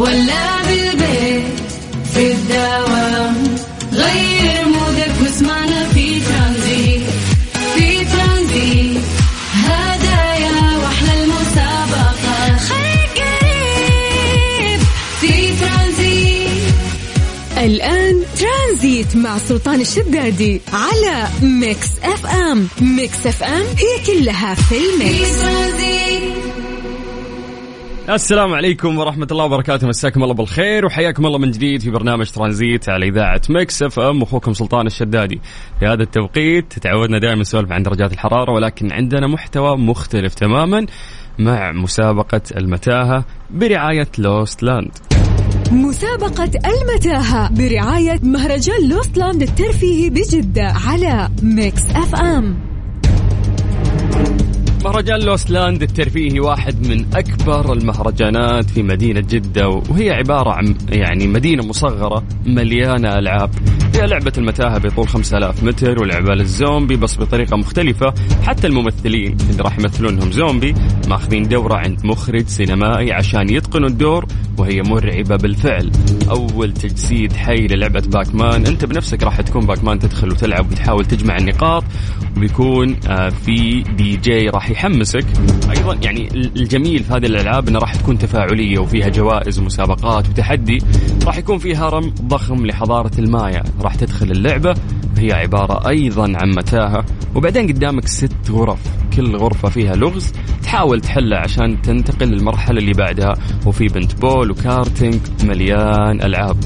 ولا بالبيت في الدوام غير mood ك واسمعنا في ترانزيت في ترانزيت. هدايا وأحلى المسابقة. خليك قريب في ترانزيت. الآن ترانزيت مع سلطان الشدادي على Mix FM. Mix FM هي كلها في في ال mix ترانزيت. السلام عليكم ورحمة الله وبركاته. مساكم الله بالخير وحياكم الله من جديد في برنامج ترانزيت على إذاعة Mix FM. أخوكم سلطان الشدادي. في هذا التوقيت تعودنا دائما نسولف عن درجات الحرارة ولكن عندنا محتوى مختلف تماما مع مسابقة المتاهة برعاية Lost Land مسابقة المتاهة برعاية مهرجان Lost Land الترفيهي بجدة على Mix FM. مهرجان Lost Land الترفيهي واحد من أكبر المهرجانات في مدينة جدة وهي عبارة عن يعني مدينة مصغرة مليانة ألعاب. فيها لعبة المتاهة بطول 5000 متر ولعبة للزومبي بس بطريقة مختلفة. حتى الممثلين اللي راح يمثلونهم زومبي ماخذين دورة عند مخرج سينمائي عشان يتقنوا الدور وهي مرعبة بالفعل. أول تجسيد حي للعبة Pac-Man. أنت بنفسك راح تكون Pac-Man تدخل وتلعب وتحاول تجمع النقاط وبيكون آه، في دي جي راح يحمسك. أيضا يعني الجميل في هذه الألعاب إنها راح تكون تفاعلية وفيها جوائز ومسابقات وتحدي راح يكون في هرم ضخم لحضارة المايا. راح تدخل اللعبة هي عبارة أيضا عن متاهة. وبعدين قدامك ست غرف كل غرفة فيها لغز تحاول تحله عشان تنتقل للمرحلة اللي بعدها. وفي paintball وكارتينج مليان ألعاب.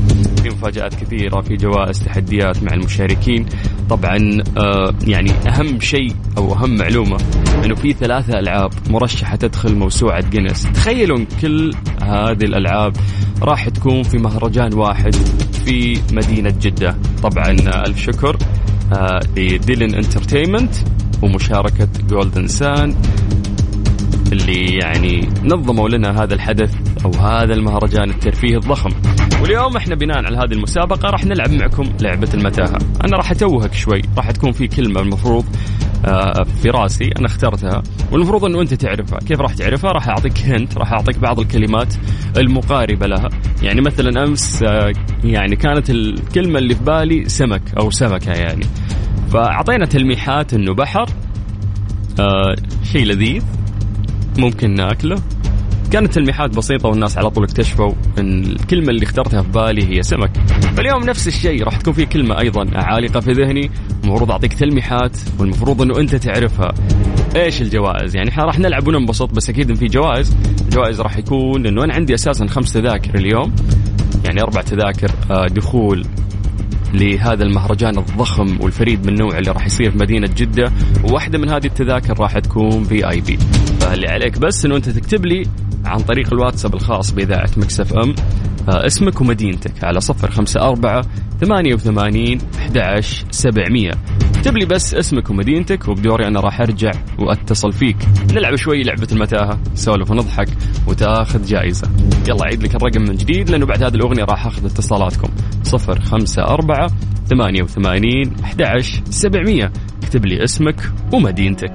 في مفاجآت كثيرة في جوائز تحديات مع المشاركين. طبعا آه يعني أهم شيء أو أهم معلومة إنه في ثلاثة ألعاب مرشحة تدخل موسوعة جينيس. تخيلوا كل هذه الألعاب راح تكون في مهرجان واحد في مدينة جدة. طبعا آه، ألف شكر آه لديلن Entertainment ومشاركة Golden Sun اللي يعني نظموا لنا هذا الحدث أو هذا المهرجان الترفيهي الضخم. واليوم إحنا بناء على هذه المسابقة راح نلعب معكم لعبة المتاهة. أنا راح أتوهك شوي راح تكون في كلمة المفروض آه، في راسي أنا اخترتها. والمفروض إنه أنت تعرفها. كيف راح تعرفها؟ راح أعطيك هنت راح أعطيك بعض الكلمات المقاربة لها. يعني مثلا أمس آه، يعني كانت الكلمة اللي في بالي سمك أو سمكة يعني. فأعطينا تلميحات إنه بحر آه شيء لذيذ ممكن ناكله. كانت تلميحات بسيطة والناس على طول اكتشفوا إن الكلمة اللي اخترتها في بالي هي سمك. فاليوم نفس الشيء راح تكون في كلمة أيضا عالقة في ذهني المفروض أعطيك تلميحات والمفروض إنه أنت تعرفها. إيش الجوائز؟ يعني إحنا راح نلعب وننبسط بس أكيد إن في جوائز، الجوائز راح يكون إنه أنا عندي أساسا خمس تذاكر اليوم يعني أربع تذاكر آه، دخول لهذا المهرجان الضخم والفريد من نوعه اللي راح يصير في مدينة جدة وواحدة من هذه التذاكر راح تكون VIP فاللي عليك. بس إنه أنت تكتب لي عن طريق الواتساب الخاص بإذاعة Mix FM آه، اسمك ومدينتك على صفر خمسة أربعة ثمانية وثمانين أحد سبعمية. اكتب لي بس اسمك ومدينتك وبدوري أنا راح أرجع وأتصل فيك. نلعب شوي لعبة المتاهة نسولف ونضحك وتأخذ جائزة. يلا عيد لك الرقم من جديد لأنه بعد هذه الأغنية راح أخذ اتصالاتكم. صفر خمسة أربعة ثمانية وثمانين أحد سبعمية. اكتب لي اسمك ومدينتك.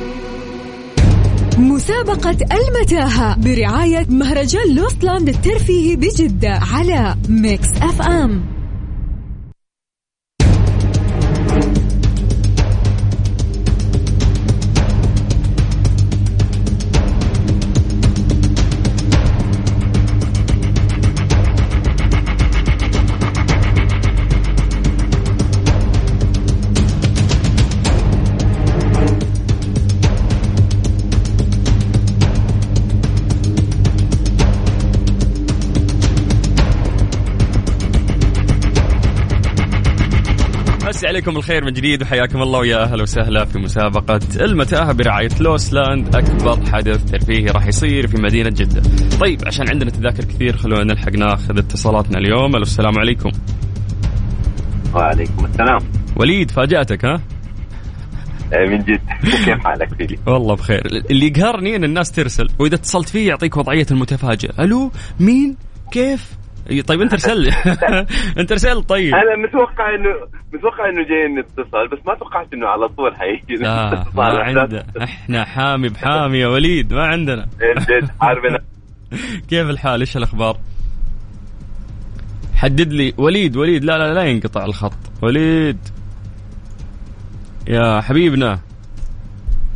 مسابقة المتاهة برعاية مهرجان Lost Land الترفيهي بجدة على Mix FM. عليكم الخير من جديد وحياكم الله ويا أهلا وسهلا في مسابقة المتاهة برعاية لوسلاند أكبر حدث ترفيهي راح يصير في مدينة جدة. طيب عشان عندنا تذاكر كثير خلونا نلحق ناخذ اتصالاتنا اليوم، ألو السلام عليكم. وعليكم السلام وليد فاجأتك ها؟ آه، من جد كيف حالك فيدي؟ والله بخير، اللي يقهرني إن الناس ترسل وإذا اتصلت فيه يعطيك وضعية المتفاجئ، ألو مين؟ كيف؟ طيب أنت ارسل لي. أنت ارسل طيب. أنا متوقع إنه متوقع إنه جاي نتصل بس ما توقعت إنه على طول حيجي. لا ما عندنا. إحنا حامي بحامي يا وليد ما عندنا. عارفين كيف الحال؟ إيش الأخبار؟ حدد لي. وليد وليد لا لا لا ينقطع الخط. وليد. يا حبيبنا.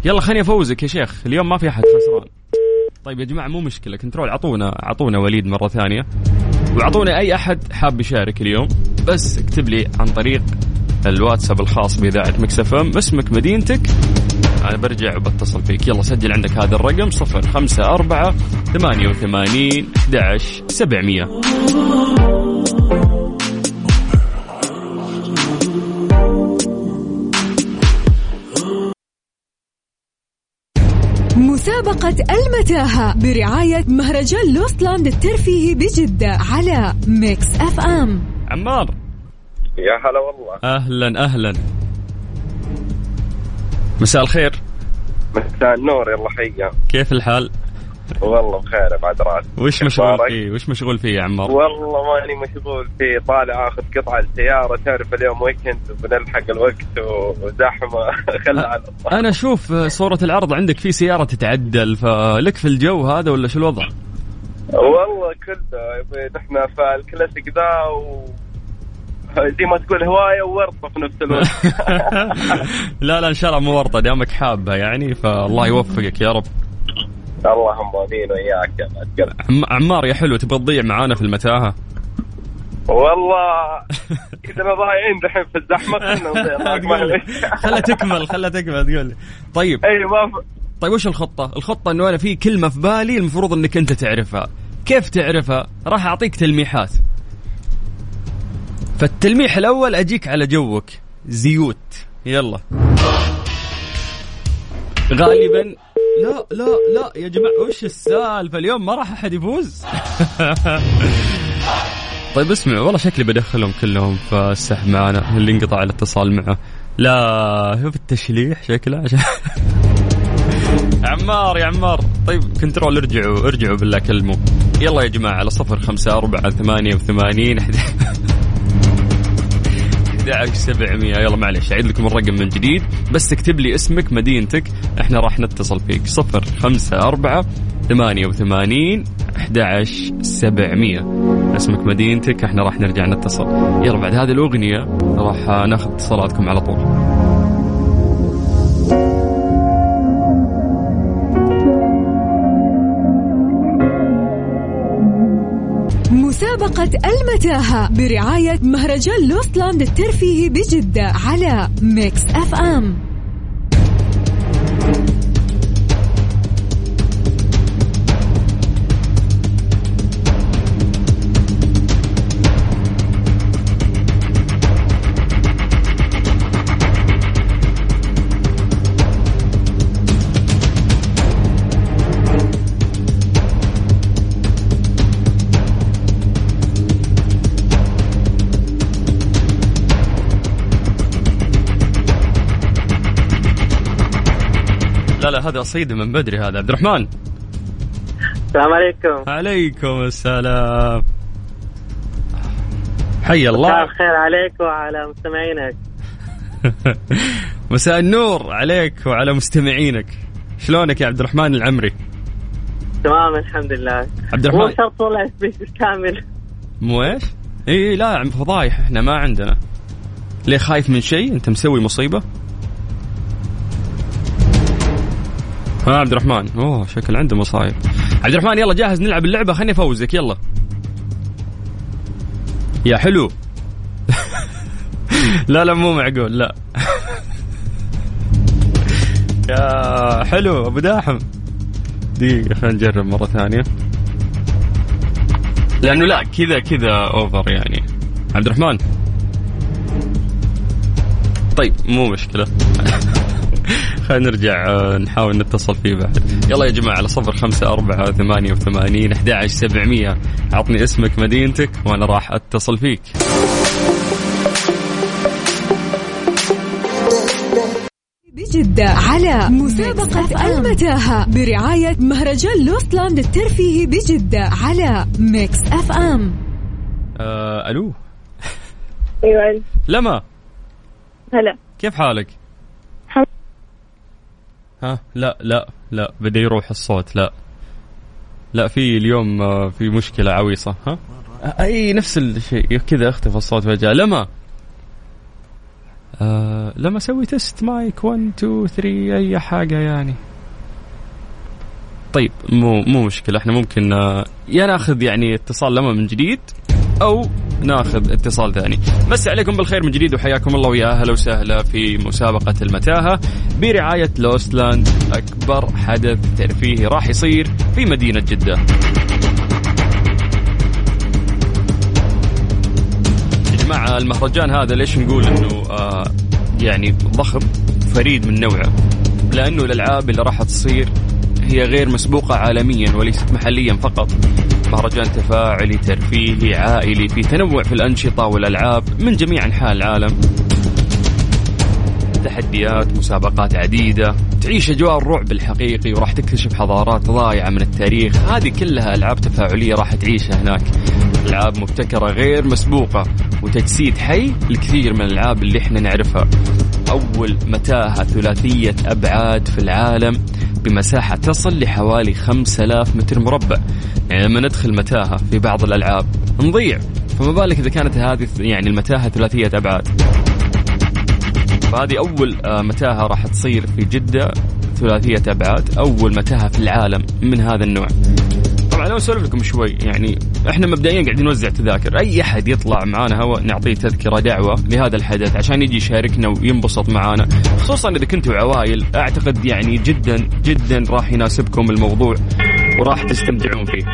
يلا خليني أفوزك يا شيخ. اليوم ما في أحد خسران. طيب يا جماعة مو مشكلة. control اعطونا اعطونا وليد مرة ثانية. واعطوني أي أحد حاب يشارك اليوم بس اكتب لي عن طريق الواتساب الخاص بإذاعة Mix FM اسمك مدينتك. أنا برجع وبتصل فيك. يلا سجل عندك هذا الرقم 054 88 11 700 مسابقة المتاهة برعاية مهرجان Lost Land الترفيهي بجدة على Mix FM. عمار. يا هلا والله. أهلا أهلا. مساء الخير. مساء النور يلا حيا كيف الحال؟ والله بخير بعد راس. وش مشغول؟ فيه؟ وش مشغول فيه يا عمار والله ماني مشغول فيه. طالع آخذ قطعة السيارة. تعرف اليوم weekend وبنلحق الوقت وزحمة. خلى على الله أنا أشوف صورة العرض عندك في سيارة تتعدل فلك في الجو هذا ولا شو الوضع؟ والله كله نحن في الكلاسيك ذا و زي ما تقول هواية وورطة في نفس الوقت. لا لا إن شاء الله مو ورطة دامك حابة يعني فالله يوفقك يا رب. اللهم امين وياك يا عمار يا حلو تبغى تضيع معانا في المتاهة والله كذا ضايعين دحين في الزحمة. خلا تكمل خلا تكمل تقول لي طيب أي ما ف... طيب وش الخطة؟ الخطة إنه أنا في كلمة في بالي المفروض إنك أنت تعرفها. كيف تعرفها؟ راح أعطيك تلميحات. فالتلميح الأول أجيك على جوك زيوت يلا. غالبا لا لا لا يا جماعة وش السالفة اليوم ما راح أحد يفوز؟ طيب اسمع والله شكلي بدخلهم كلهم في السحب معنا اللي انقطع الاتصال معه. لا هو في التشليح شكله عشان عمار يا عمار طيب كنترول ارجعوا ارجعوا بالله كلموا يلا يا جماعة على صفر خمسة أربعة ثمانية وثمانين أحد عشر سبعمية. يلا معلش أعيد لكم الرقم من جديد. بس تكتب لي اسمك مدينتك. إحنا راح نتصل فيك. صفر خمسة أربعة ثمانية وثمانين أحد عشر سبعمية. اسمك مدينتك إحنا راح نرجع نتصل. يلا بعد هذه الأغنية راح ناخذ اتصالاتكم على طول. المتاهة برعاية مهرجان Lost Land الترفيهي بجدة على Mix FM. هذا صيد من بدري هذا. عبد الرحمن. السلام عليكم. عليكم السلام. حي مساء الله. الخير عليك وعلى مستمعينك. مساء النور عليك وعلى مستمعينك. شلونك يا عبد الرحمن العمري؟ تمام الحمد لله. عبد مو الرحمن شرط والله بالكامل مو إيش؟ إي لا فضايح إحنا ما عندنا. ليه خايف من شيء؟ أنت مسوي مصيبة؟ ها عبد الرحمن أوه شكل عنده مصايب. عبد الرحمن يلا جاهز نلعب اللعبة خليني أفوزك. يلا. يا حلو. لا لا مو معقول لا. يا حلو أبو داحم. دقيقة خلينا نجرب مرة ثانية. لأنه لا كذا كذا أوفر يعني. عبد الرحمن طيب مو مشكلة. خلينا نرجع آه، نحاول نتصل فيه بعد. يلا يا جماعة على صفر خمسة أربعة ثمانية وثمانين أحد عشر سبعمية. عطني اسمك مدينتك وأنا راح أتصل فيك. بجدة على مسابقة المتاهة برعاية مهرجان Lost Land الترفيهي بجدة على Mix FM آه ألو؟ أيوه. لما؟ هلا. كيف حالك؟ لا لا لا بدا يروح الصوت لا. لا في اليوم آه، في مشكلة عويصة ها؟ أي نفس الشيء كذا أختفى الصوت فجأة. لما؟ آه لما أسوي تيست مايك 1 2 3 أي حاجة يعني. طيب مو مو مشكلة. إحنا ممكن آه، يا ناخذ يعني اتصال لما من جديد. أو ناخذ اتصال ثاني. مسي عليكم بالخير من جديد وحياكم الله ويا أهلا وسهلا في مسابقة المتاهة برعاية لوستلاند. أكبر حدث ترفيهي راح يصير في مدينة جدة. جماعة المهرجان هذا ليش نقول إنه آه يعني ضخم فريد من نوعه؟ لأنه الألعاب اللي راح تصير هي غير مسبوقة عالميا وليست محليا فقط. مهرجان تفاعلي ترفيهي عائلي في تنوع في الأنشطة والألعاب من جميع أنحاء العالم. تحديات مسابقات عديدة تعيش أجواء الرعب الحقيقي وراح تكتشف حضارات ضايعة من التاريخ. هذه كلها ألعاب تفاعلية راح تعيشها هناك. ألعاب مبتكرة غير مسبوقة وتجسيد حي لكثير من الألعاب اللي إحنا نعرفها. أول متاهة ثلاثية أبعاد في العالم بمساحة تصل لحوالي 5000 متر مربع. يعني لما ندخل متاهة في بعض الألعاب. نضيع. فما بالك إذا كانت هذه يعني المتاهة ثلاثية أبعاد. فهذه أول آه، متاهة راح تصير في جدة ثلاثية أبعاد أول متاهة في العالم من هذا النوع. طبعا لو أسولف لكم شوي يعني إحنا مبدئيا قاعدين نوزع تذاكر. أي أحد يطلع معانا هوا نعطيه تذكرة دعوة لهذا الحدث عشان يجي يشاركنا وينبسط معانا. خصوصا إذا كنتوا عوائل أعتقد يعني جدا جدا راح يناسبكم الموضوع وراح تستمتعون فيه.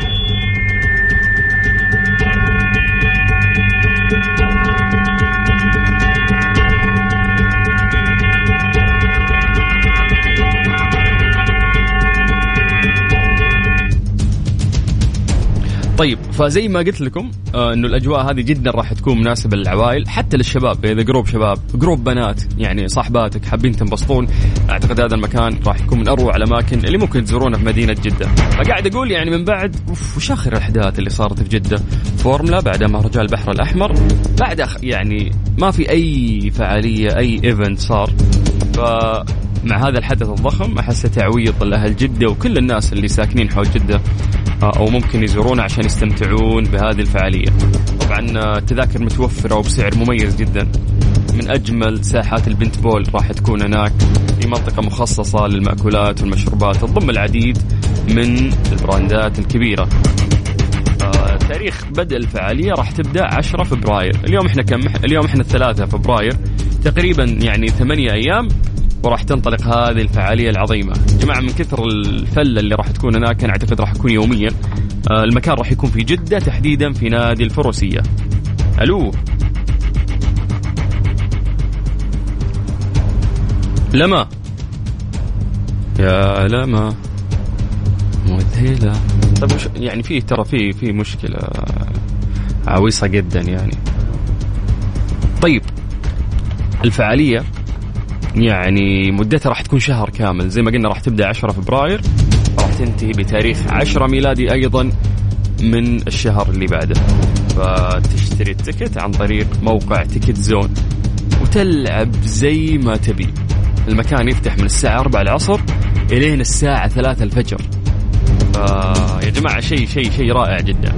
طيب فزي ما قلت لكم آه إنه الأجواء هذه جدا راح تكون مناسبة للعوائل حتى للشباب إذا group شباب group بنات يعني صاحباتك حابين تنبسطون أعتقد هذا المكان راح يكون من أروع الأماكن اللي ممكن تزورونها في مدينة جدة. فقاعد أقول يعني من بعد أوف وش آخر الأحداث اللي صارت في جدة؟ فورمولا بعدها مهرجان البحر الأحمر بعدها يعني ما في أي فعالية أي event صار. ف مع هذا الحدث الضخم احسه تعويض لاهل جدة وكل الناس اللي ساكنين حول جدة آه، أو ممكن يزورونا عشان يستمتعون بهذه الفعالية. طبعا آه، التذاكر متوفرة وبسعر مميز جدا. من أجمل ساحات البنت بول راح تكون هناك في منطقة مخصصة للمأكولات والمشروبات تضم العديد من البراندات الكبيرة. آه، تاريخ بدء الفعالية راح تبدأ 10 فبراير، اليوم إحنا كم؟ اليوم إحنا الثلاثة فبراير تقريبا يعني ثمانية أيام وراح تنطلق هذه الفعالية العظيمة. جماعة من كثر الفله اللي راح تكون هناك أنا أعتقد راح يكون يوميا آه، المكان راح يكون في جدة تحديدا في نادي الفروسية. ألو؟ لما؟ يا لما. مذهلة طيب وش يعني في ترى في في مشكلة عويصة جدا يعني. طيب الفعالية يعني مدتها راح تكون شهر كامل. زي ما قلنا راح تبدأ 10 فبراير. راح تنتهي بتاريخ 10 ميلادي أيضا من الشهر اللي بعده. فتشتري التكت عن طريق موقع تكت زون وتلعب زي ما تبي. المكان يفتح من الساعة 4 العصر إلين الساعة 3 الفجر. يا جماعة شيء شيء شيء رائع جدا.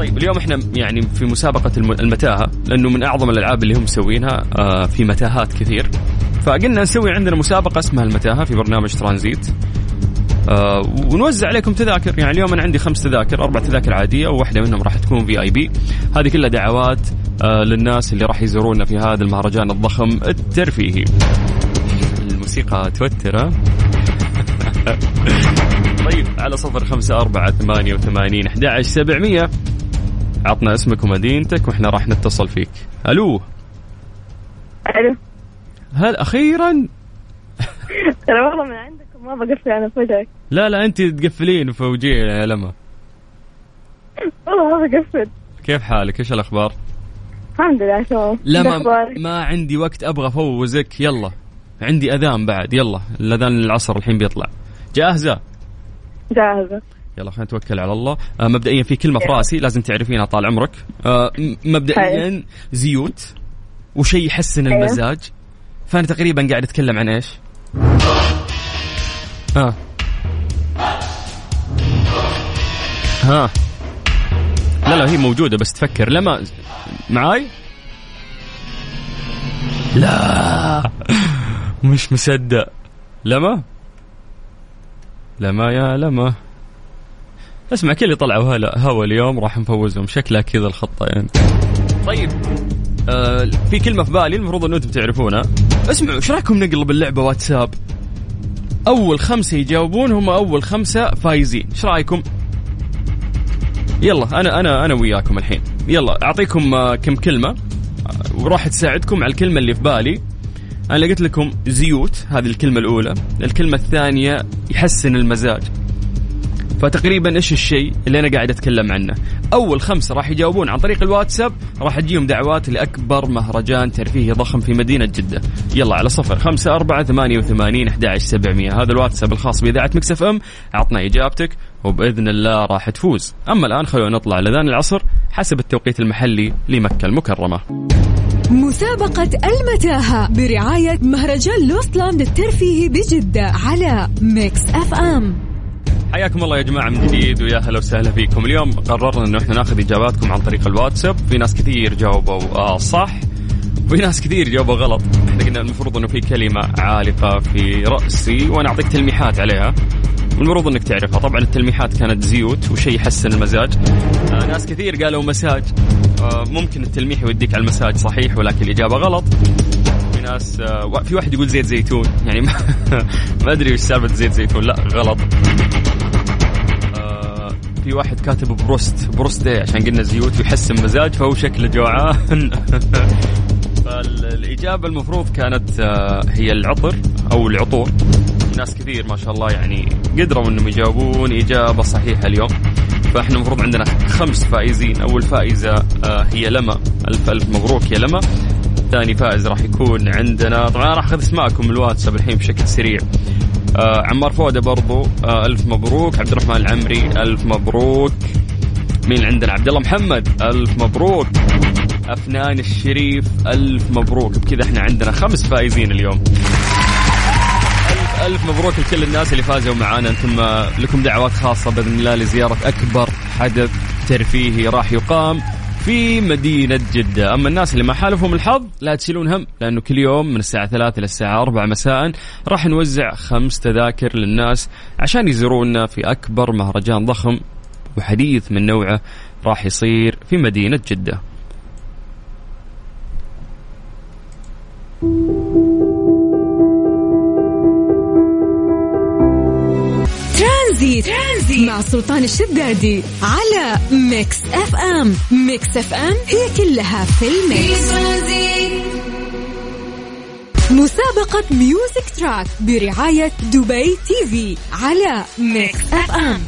طيب اليوم إحنا يعني في مسابقة المتاهة لأنه من أعظم الألعاب اللي هم مسوينها آه، في متاهات كثير. فقلنا نسوي عندنا مسابقة اسمها المتاهة في برنامج ترانزيت. آه ونوزع عليكم تذاكر يعني اليوم أنا عندي خمس تذاكر أربع تذاكر عادية وواحدة منهم راح تكون في اي بي هذه كلها دعوات آه للناس اللي راح يزورونا في هذا المهرجان الضخم الترفيهي. الموسيقى توتر طيب على صفر خمسة أربعة ثمانية وثمانين أحد سبعمية. عطنا اسمك ومدينتك وإحنا راح نتصل فيك. ألو؟ ألو؟ هل أخيرا؟ ترى والله من عندكم ما بقفل أنا فجأة. لا لا أنت تقفلين فوجيه يا لما. والله ما بقفل. كيف حالك؟ إيش الأخبار؟ الحمد لله تمام. لا ما؟ ما عندي وقت أبغى أفوزك. يلا. عندي أذان بعد. يلا. الأذان العصر الحين بيطلع. جاهزة؟ جاهزة. يلا خلينا نتوكل على الله. آه مبدئيا في كلمة في راسي لازم تعرفينها طال عمرك. آه مبدئيا زيوت وشيء يحسن. المزاج. فأنا تقريبا قاعد أتكلم عن إيش؟ ها. ها. لا لا هي موجودة بس تفكر. لما معاي؟ لا. مش مصدق. لما؟ لما يا لما. اسمع كل اللي طلعوا هلا هوا اليوم راح نفوزهم. شكلها كذا الخطة يعني. طيب آه في كلمة في بالي المفروض إنه أنتم تعرفونها اسمعوا إيش رأيكم نقلب اللعبة واتساب؟ أول خمسة يجاوبون هم أول خمسة فايزين. إيش رأيكم؟ يلا أنا أنا أنا وياكم الحين. يلا أعطيكم آه كم كلمة. آه، وراح تساعدكم على الكلمة اللي في بالي. أنا قلت لكم زيوت هذه الكلمة الأولى. الكلمة الثانية يحسن المزاج. فتقريبا إيش الشيء اللي أنا قاعد أتكلم عنه؟ أول خمسة راح يجاوبون عن طريق الواتساب راح تجيهم دعوات لأكبر مهرجان ترفيهي ضخم في مدينة جدة. يلا على صفر خمسة أربعة ثمانية وثمانين أحد سبعمية. هذا الواتساب الخاص بإذاعة مكسف أم. أعطنا إجابتك وبإذن الله راح تفوز. أما الآن خلونا نطلع لذان العصر حسب التوقيت المحلي لمكة المكرمة. مسابقة المتاهة برعاية مهرجان Lost Land الترفيهي بجدة على Mix FM. حياكم الله يا جماعة من جديد ويا هلا وسهلا فيكم. اليوم قررنا إنه إحنا ناخذ إجاباتكم عن طريق الواتساب. في ناس كثير جاوبوا آه صح. وفي ناس كثير جاوبوا غلط. إحنا قلنا المفروض إنه في كلمة عالقة في رأسي وأنا أعطيك تلميحات عليها. والمفروض إنك تعرفها. طبعا التلميحات كانت زيوت وشيء يحسن المزاج. آه ناس كثير قالوا مساج. آه ممكن التلميح يوديك على المساج صحيح ولكن الإجابة غلط. ناس آه في واحد يقول زيت زيتون. يعني ما, أدري إيش سالفة زيت زيتون. لا غلط. آه، في واحد كاتب بروست بروست إيه عشان قلنا زيوت ويحسن مزاج فهو شكله جوعان. فالإجابة المفروض كانت آه، هي العطر أو العطور. ناس كثير ما شاء الله يعني قدروا إنهم يجاوبون إجابة صحيحة اليوم. فإحنا المفروض عندنا خمس فائزين. أول فائزة آه، هي لما. ألف ألف مبروك يا لما. ثاني فائز راح يكون عندنا. طبعا راح أخذ اسماءكم الواتساب الحين بشكل سريع. آه عمار فودة برضو. آه ألف مبروك. عبد الرحمن العمري ألف مبروك. مين عندنا؟ عبد الله محمد ألف مبروك. أفنان الشريف ألف مبروك. بكذا إحنا عندنا خمس فائزين اليوم. ألف ألف مبروك لكل الناس اللي فازوا معانا. أنتم لكم دعوات خاصة بإذن الله لزيارة أكبر حدث ترفيهي راح يقام. في مدينة جدة. أما الناس اللي ما حالفهم الحظ لا تشيلون هم لأنه كل يوم من الساعة ثلاثة إلى الساعة أربعة مساء راح نوزع خمس تذاكر للناس عشان يزورونا في أكبر مهرجان ضخم وحديث من نوعه راح يصير في مدينة جدة. ترانزيت. مع سلطان الشدادي على Mix FM. Mix FM هي كلها في ال mix. مسابقة Music Track برعاية دبي TV على Mix FM.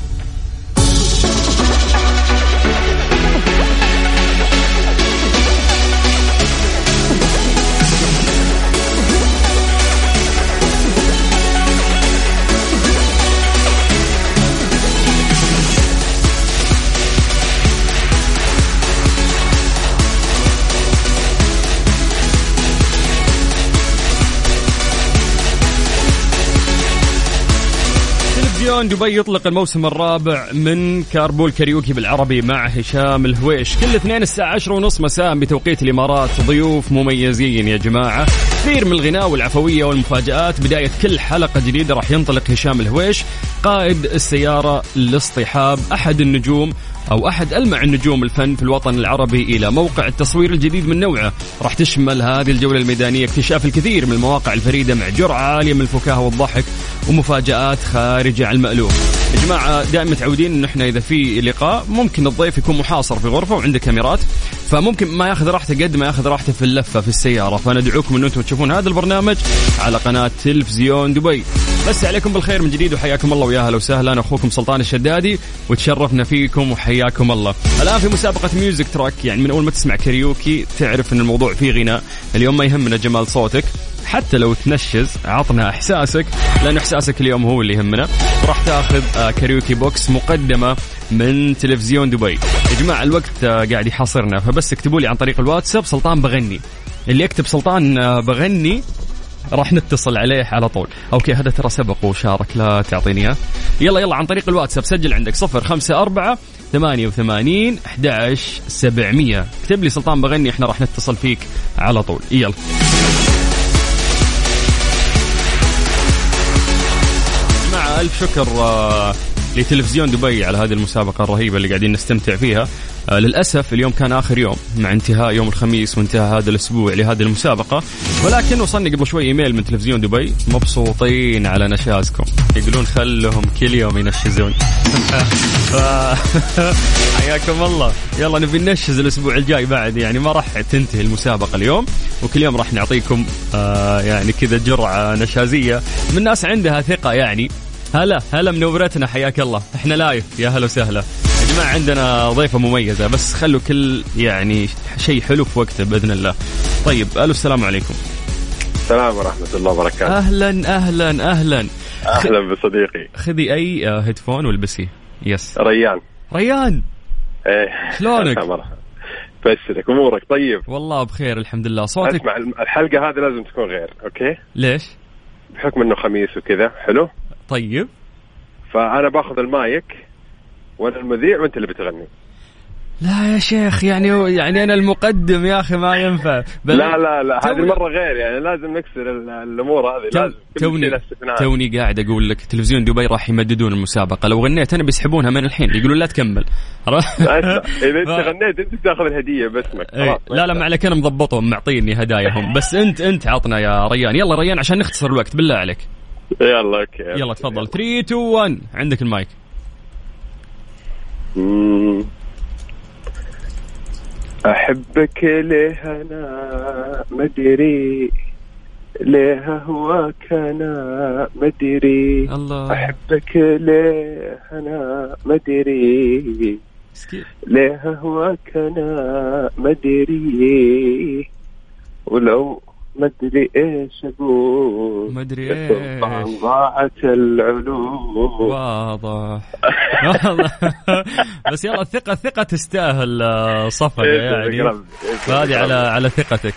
تلفزيون دبي يطلق الموسم الرابع من Carpool Karaoke بالعربي مع هشام الهويش. كل اثنين الساعة عشرة ونص مساء بتوقيت الإمارات. ضيوف مميزين يا جماعة. كثير من الغناء والعفوية والمفاجآت. بداية كل حلقة جديدة راح ينطلق هشام الهويش. قائد السيارة لاصطحاب أحد النجوم. أو أحد ألمع النجوم الفن في الوطن العربي إلى موقع التصوير الجديد من نوعه. راح تشمل هذه الجولة الميدانية اكتشاف الكثير من المواقع الفريدة مع جرعة عالية من الفكاهة والضحك ومفاجآت خارجه عن المألوف. يا جماعة دائما متعودين انه إحنا إذا في لقاء ممكن الضيف يكون محاصر في غرفة وعنده كاميرات فممكن ما يأخذ راحته قد ما يأخذ راحته في اللفة في السيارة. فندعوكم ان أنتم تشوفون هذا البرنامج على قناة تلفزيون دبي. نمسي عليكم بالخير من جديد وحياكم الله ويا أهلا وسهلا. أخوكم سلطان الشدادي وتشرفنا فيكم وحياكم الله. الآن في مسابقة Music Track يعني من أول ما تسمع كاريوكي تعرف إن الموضوع فيه غناء. اليوم ما يهمنا جمال صوتك حتى لو تنشز عطنا إحساسك لأن إحساسك اليوم هو اللي يهمنا. راح تاخذ آه، karaoke box مقدمة من تلفزيون دبي. يا جماعة الوقت آه، قاعد يحاصرنا. فبس اكتبوا لي عن طريق الواتساب سلطان بغني. اللي يكتب سلطان آه، بغني راح نتصل عليه على طول. okay هذا ترى سبق وشارك. لا تعطيني إياه. يلا يلا عن طريق الواتساب. سجل عندك صفر خمسة أربعة ثمانية وثمانين أحد سبعمية. اكتب لي سلطان بغني إحنا راح نتصل فيك على طول. يلا. مع ألف شكر آه، لتلفزيون دبي على هذه المسابقة الرهيبة اللي قاعدين نستمتع فيها. آه، للأسف اليوم كان آخر يوم مع انتهاء يوم الخميس وانتهاء هذا الأسبوع لهذه المسابقة. ولكن وصلني قبل شوي إيميل من تلفزيون دبي. مبسوطين على نشازكم. يقولون خلهم كل يوم ينشزون. ف- حياكم الله. يلا نبي ننشز الأسبوع الجاي بعد. يعني ما راح تنتهي المسابقة اليوم. وكل يوم راح نعطيكم آه يعني كذا جرعة نشازية من ناس عندها ثقة يعني. هلا هلا منورتنا حياك الله. إحنا لايف. يا هلا وسهلا. يا جماعة عندنا ضيفة مميزة بس خلوا كل يعني شيء حلو في وقته بإذن الله. طيب ألو السلام عليكم. السلام ورحمة الله وبركاته. أهلا أهلا أهلا. أهلا بصديقي. خذي أي آه، headphone والبسيه yes ريان. ريان! إيه. شلونك؟ بسلك أمورك طيب؟ والله بخير الحمد لله. صوتك؟ أسمع الحلقة هذه لازم تكون غير okay؟ ليش؟ بحكم إنه خميس وكذا حلو؟ طيب. فأنا باخذ المايك وأنا المذيع وأنت اللي بتغني. لا يا شيخ يعني يعني أنا المقدم يا أخي ما ينفع. لا لا لا هذه مرة غير يعني لازم نكسر ال- الأمور هذه لازم. توني استثناء. توني قاعد أقول لك تلفزيون دبي راح يمددون المسابقة. لو غنيت أنا بيسحبونها من الحين يقولون لا تكمل. أنت ف- غنيت أنت بتاخذ الهدية باسمك. إيه، لا لا ما عليك أنا مضبطهم معطيني هداياهم. بس انت أنت عطنا يا ريان. يلا ريان عشان نختصر الوقت بالله عليك. يلا okay يلا تفضل. 3 2 1 عندك المايك. مم. أحبك ليه أنا مدري ليه هواك أنا مدري الله. أحبك ليه أنا مدري مسكين. ليه هواك أنا مدري ولو مدري إيش أقول. مدري إيش. ضاعت العلوم. واضح. بس يلا الثقة الثقة تستاهل آه، صفقة يعني. فهذه على على ثقتك.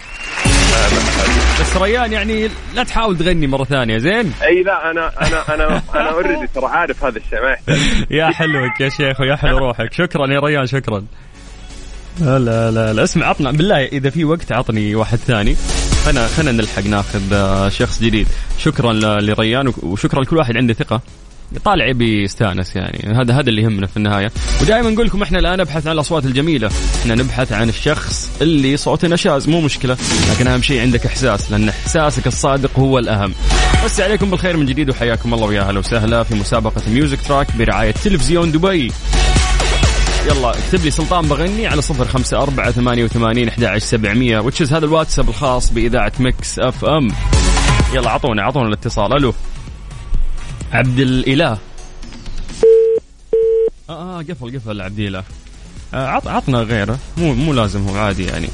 بس ريان يعني لا تحاول تغني مرة ثانية زين؟ إي لا أنا أنا أنا أنا already ترى عارف هذا الشيء ما يحتاج. يا حلوك يا شيخ ويا حلو روحك. شكرا يا ريان شكرا. لا لا لا, لا. اسمع عطنا بالله إذا في وقت عطني واحد ثاني. خلنا خلنا نلحق ناخذ آه، شخص جديد. شكرا لريان وشكرا لكل واحد عنده ثقة. طالع يبي يستانس يعني. هذا هذا اللي يهمنا في النهاية. ودائما نقول لكم إحنا لا نبحث عن الأصوات الجميلة. إحنا نبحث عن الشخص اللي صوته نشاز مو مشكلة لكن أهم شيء عندك إحساس لأن إحساسك الصادق هو الأهم. نمسي عليكم بالخير من جديد وحياكم الله ويا أهلا وسهلا في مسابقة Music Track برعاية تلفزيون دبي. يلا اكتب لي سلطان بغني على صفر خمسة أربعة ثمانية وثمانين أحد سبعمية وتسع هذا الواتساب الخاص بإذاعة Mix FM. يلا عطونا عطونا الاتصال. ألو. عبد الإله. آه, آه قفل قفل عبد الإله. آه عط عطنا غيره. مو مو لازم هو عادي يعني.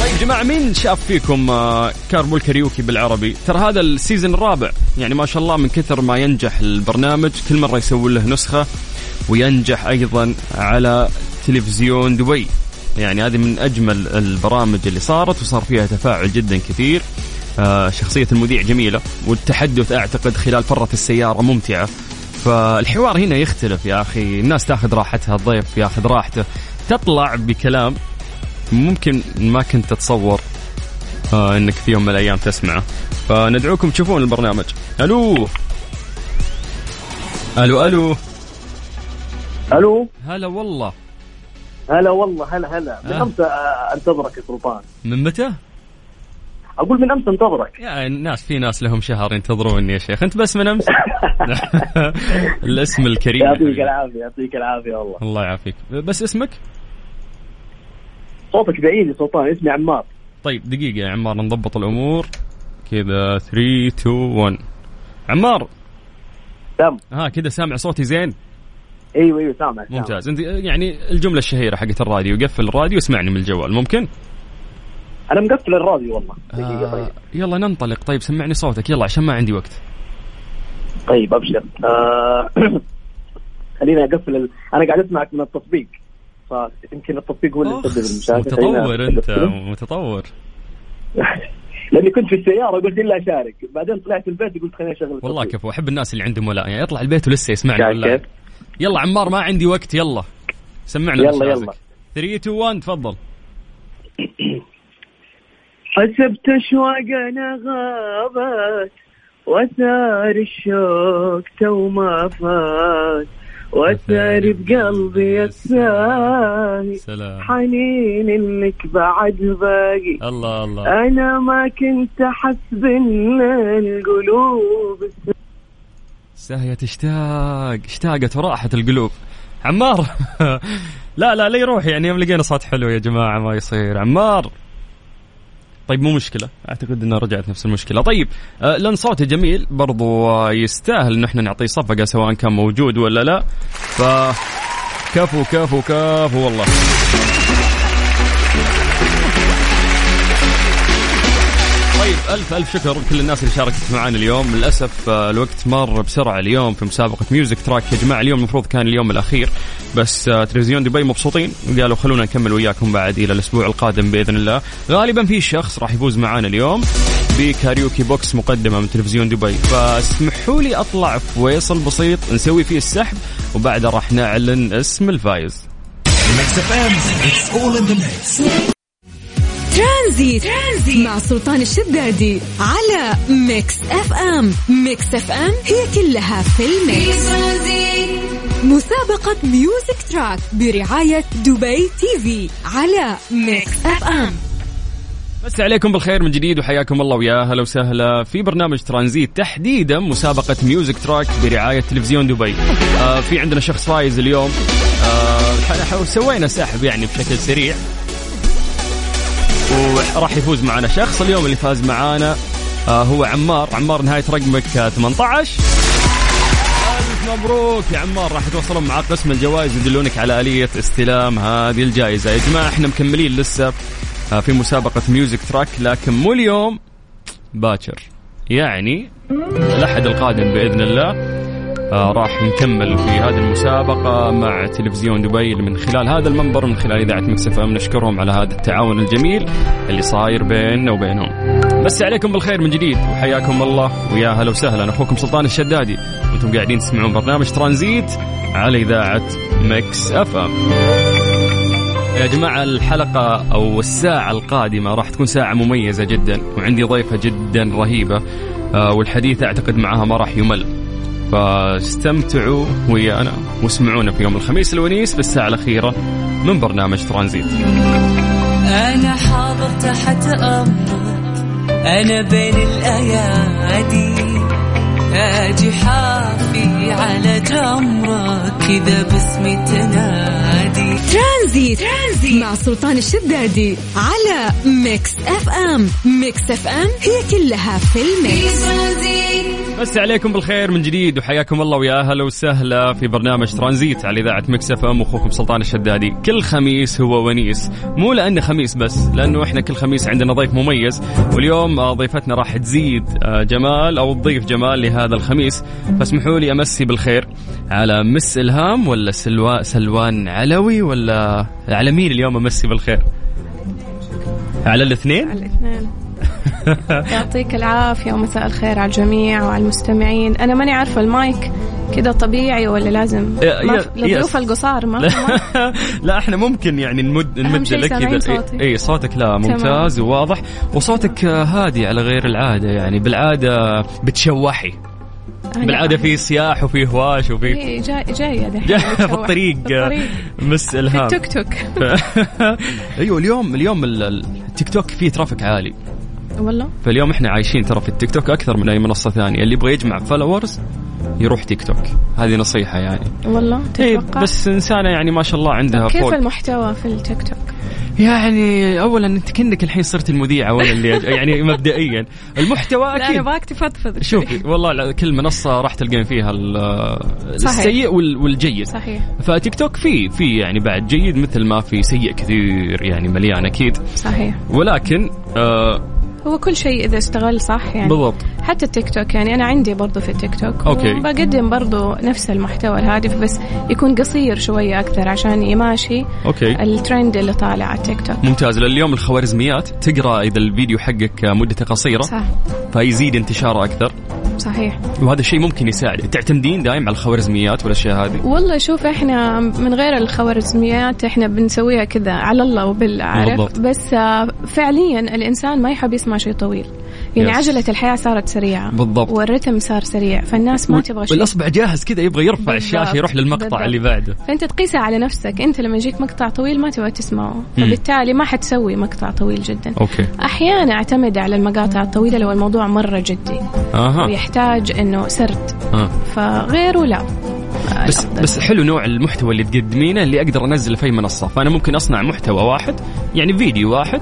طيب جماعة مين شاف فيكم آه Carpool Karaoke بالعربي؟ ترى هذا ال season الرابع. يعني ما شاء الله من كثر ما ينجح البرنامج كل مرة يسوي له نسخة. وينجح أيضا على تلفزيون دبي. يعني هذه من أجمل البرامج اللي صارت وصار فيها تفاعل جدا كثير. آه شخصية المذيع جميلة والتحدث أعتقد خلال فرة السيارة ممتعة. فالحوار هنا يختلف يا أخي. الناس تأخذ راحتها الضيف يأخذ راحته. تطلع بكلام ممكن ما كنت تتصور آه إنك في يوم من الأيام تسمعه. فندعوكم تشوفون البرنامج. ألو. ألو ألو. ألو؟ هلا والله. هلا والله هلا هلا. من آه. إمتى انتظرك يا سلطان؟ من متى؟ أقول من أمس انتظرك. يا الناس في ناس لهم شهر ينتظروني يا شيخ. أنت بس من أمس؟ الاسم الكريم. يعطيك العافية يعطيك العافية والله. الله يعافيك. بس اسمك؟ صوتك بعيد يا سلطان اسمي عمار. طيب دقيقة يا عمار نضبط الأمور. كذا 3 2 1 عمار! تم ها كذا سامع صوتي زين؟ إيوه إيوه سامع. ممتاز. أنت يعني الجملة الشهيرة حقت الراديو قفل الراديو واسمعني من الجوال ممكن؟ أنا مقفل الراديو والله. آه طيب يلا ننطلق. طيب سمعني صوتك. يلا عشان ما عندي وقت. طيب أبشر. آه خليني أقفل ال... أنا قاعد أسمعك من التطبيق فيمكن التطبيق هو اللي يسبب المشاكل. متطور أنت. متطور. لأني كنت في السيارة قلت الا أشارك. بعدين طلعت البيت قلت خليني اشغل والله. كفو أحب الناس اللي عندهم ولاء. يعني يطلع البيت ولسه يسمعني ولا كيف؟ يلا عمار ما عندي وقت يلا. سمعنا يلا،. يلا. 3 2 1 تفضل. حسبت أشواقنا غابت وثار الشوق تو ما فات وثار بقلبي الثاني سلام. حنين إنك بعد باقي. الله الله. أنا ما كنت احسب إن القلوب ساهية تشتاق اشتاقت وراحت القلوب. عمار! لا لا لا يروح يعني يوم لقينا صوت حلو يا جماعة ما يصير. عمار! طيب مو مشكلة. أعتقد إنها رجعت نفس المشكلة. طيب آه لأن صوته جميل برضو آه يستاهل إن إحنا نعطيه صفقة سواء كان موجود ولا لا. ف كفو كفو كفو والله. ألف ألف شكر كل الناس اللي شاركت معنا اليوم. للأسف آه، الوقت مر بسرعة اليوم في مسابقة Music Track يا جماعة اليوم المفروض كان اليوم الأخير بس آه، تلفزيون دبي مبسوطين وقالوا خلونا نكمل وياكم بعد إلى الأسبوع القادم بإذن الله. غالبا في شخص راح يفوز معنا اليوم ب karaoke box مقدمة من تلفزيون دبي. فاسمحوا لي أطلع في فاصل بسيط نسوي فيه السحب وبعدها راح نعلن اسم الفايز. Transit. Transit مع سلطان الشدادي على Mix FM. Mix FM هي كلها في ال Mix. مسابقة Music Track برعاية دبي TV على Mix FM. مسا عليكم بالخير من جديد وحياكم الله ويا هلا وسهلا في برنامج ترانزيت تحديدا مسابقة Music Track برعاية تلفزيون دبي. آه في عندنا شخص فايز اليوم. آه سوينا سحب يعني بشكل سريع. وراح يفوز معنا شخص. اليوم اللي فاز معانا آه هو عمار. عمار نهاية رقمك آه 18 ألف مبروك يا عمار. راح يتواصلون معك قسم الجوائز يدلونك على آلية استلام هذه الجائزة. يا جماعة إحنا مكملين لسه آه، في مسابقة Music Track لكن مو اليوم. باكر. يعني الأحد القادم بإذن الله. آه راح نكمل في هذه المسابقة مع تلفزيون دبي من خلال هذا المنبر من خلال إذاعة Mix FM. نشكرهم على هذا التعاون الجميل اللي صاير بيننا وبينهم. مسا عليكم بالخير من جديد وحياكم الله ويا هلا وسهلا. أخوكم سلطان الشدادي وأنتم قاعدين تسمعون برنامج ترانزيت على إذاعة Mix FM. يا جماعة الحلقة أو الساعة القادمة راح تكون ساعة مميزة جدا وعندي ضيفة جدا رهيبة آه، والحديث أعتقد معها ما راح يمل. فاستمتعوا ويانا واسمعونا في يوم الخميس الونيس في الساعة الأخيرة من برنامج ترانزيت. أنا حاضر تحت أمرك أنا بين الأيادي. أجي حافي على جمرك كذا باسمي تنادي. ترانزيت. ترانزيت مع سلطان الشدادي على Mix FM. Mix FM هي كلها في ال Mix. Transit. مسا عليكم بالخير من جديد وحياكم الله ويا أهلا وسهلا في برنامج ترانزيت على إذاعة Mix FM أخوكم سلطان الشدادي. كل خميس هو ونيس. مو لأنه خميس بس لأنه إحنا كل خميس عندنا ضيف مميز. واليوم آه، ضيفتنا راح تزيد. آه، جمال أو تضيف جمال لهذا الخميس. فاسمحوا لي أمسي بالخير على Miss إلهام ولا سلوا سلوان علوي ولا على مين اليوم أمسي بالخير؟ على الاثنين؟ الاثنين. يعطيك العافية ومساء الخير على الجميع وعلى المستمعين. أنا ماني عارفة المايك كده طبيعي ولا لازم؟ يا- في- للضيوف يس. القصار ما. لا, إحنا ممكن يعني نمد نمد لك صوتي. اي صوتك لا ممتاز وواضح. وصوتك هادي على غير العادة يعني. بالعادة بتشوحي. بالعادة في صياح وفي هواش وفي إيه، جاي جاية دحين جا- في. الطريق في الطريق. Miss في إلهام. التوك توك. أيوه اليوم اليوم ال- ال- التيك توك فيه traffic عالي. والله؟ فاليوم إحنا عايشين ترى في التيك توك أكثر من أي منصة ثانية. اللي يبغى يجمع followers يروح تيك توك. هذه نصيحة يعني. والله إيه تتوقع؟ بس إنسانة يعني ما شاء الله عندها كيف فوق المحتوى في التيك توك؟ يعني اولا أنت كأنك الحين صرت المذيعه ولا اللي يعني مبدئيا. المحتوى لا أنا أكيد. ابغاك تفضفض شوفي والله كل منصة راح تلقين فيها ال- السيء وال- والجيد. صحيح. فتيك توك في في يعني بعد جيد مثل ما في سيء كثير يعني مليان أكيد. صحيح. ولكن آه هو كل شيء إذا اشتغل صح يعني. بالضبط. حتى التيك توك يعني أنا عندي برضو في ال TikTok. okay. بقدم برضو نفس المحتوى الهادف بس يكون قصير شوية أكثر عشان يماشي okay. ال trend اللي طالع على التيك توك. ممتاز. اليوم الخوارزميات تقرأ إذا الفيديو حقك مدته قصيرة صح. فيزيد انتشاره أكثر. صحيح. وهذا الشيء ممكن يساعد. تعتمدين دائم على الخوارزميات والأشياء هذه؟ والله شوف إحنا من غير الخوارزميات إحنا بنسويها كذا على الله وبالله عارف. بس آه، فعليا الإنسان ما يحب يسمع شيء طويل. يعني yes. عجلة الحياة صارت سريعة. بالضبط. والرتم صار سريع. فالناس ما تبغى شيء. والأصبع جاهز كذا يبغى يرفع بالضبط. الشاشه يروح للمقطع بالضبط. اللي بعده. فأنت تقيسها على نفسك. أنت لما يجيك مقطع طويل ما تبغى تسمعه. فبالتالي ما حتسوي مقطع طويل جدا. okay. أحيانا أعتمد على المقاطع الطويلة لو الموضوع مرة جدي. أها. ويحتاج إنه سرد. آه. فغيره لا. بس بس حلو نوع المحتوى اللي تقدمينه اللي أقدر أنزله في أي منصة. فأنا ممكن أصنع محتوى واحد يعني فيديو واحد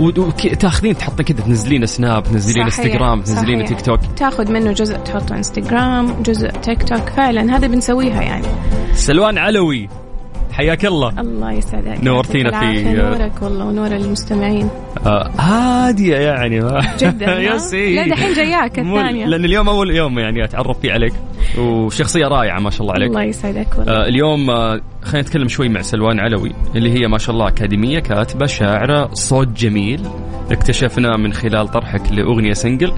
وتاخذين تحطين كذا تنزلين سناب تنزلين انستغرام تنزلين. تيك توك تاخذ منه جزء تحطه انستغرام جزء تيك توك فعلا هذا بنسويها يعني. سلوان علوي. حياك الله. الله يسعدك. نورتينا في- العافية، نورك والله ونور المستمعين. آه هادية يعني. جدا سيدي. لا دحين جاياك الثانية. لأن اليوم أول يوم يعني أتعرف فيه عليك. وشخصية رائعة ما شاء الله عليك. الله يسعدك والله. آه اليوم آه خلينا نتكلم شوي مع سلوان علوي اللي هي ما شاء الله أكاديمية كاتبة شاعرة صوت جميل. اكتشفنا من خلال طرحك لأغنية سنجل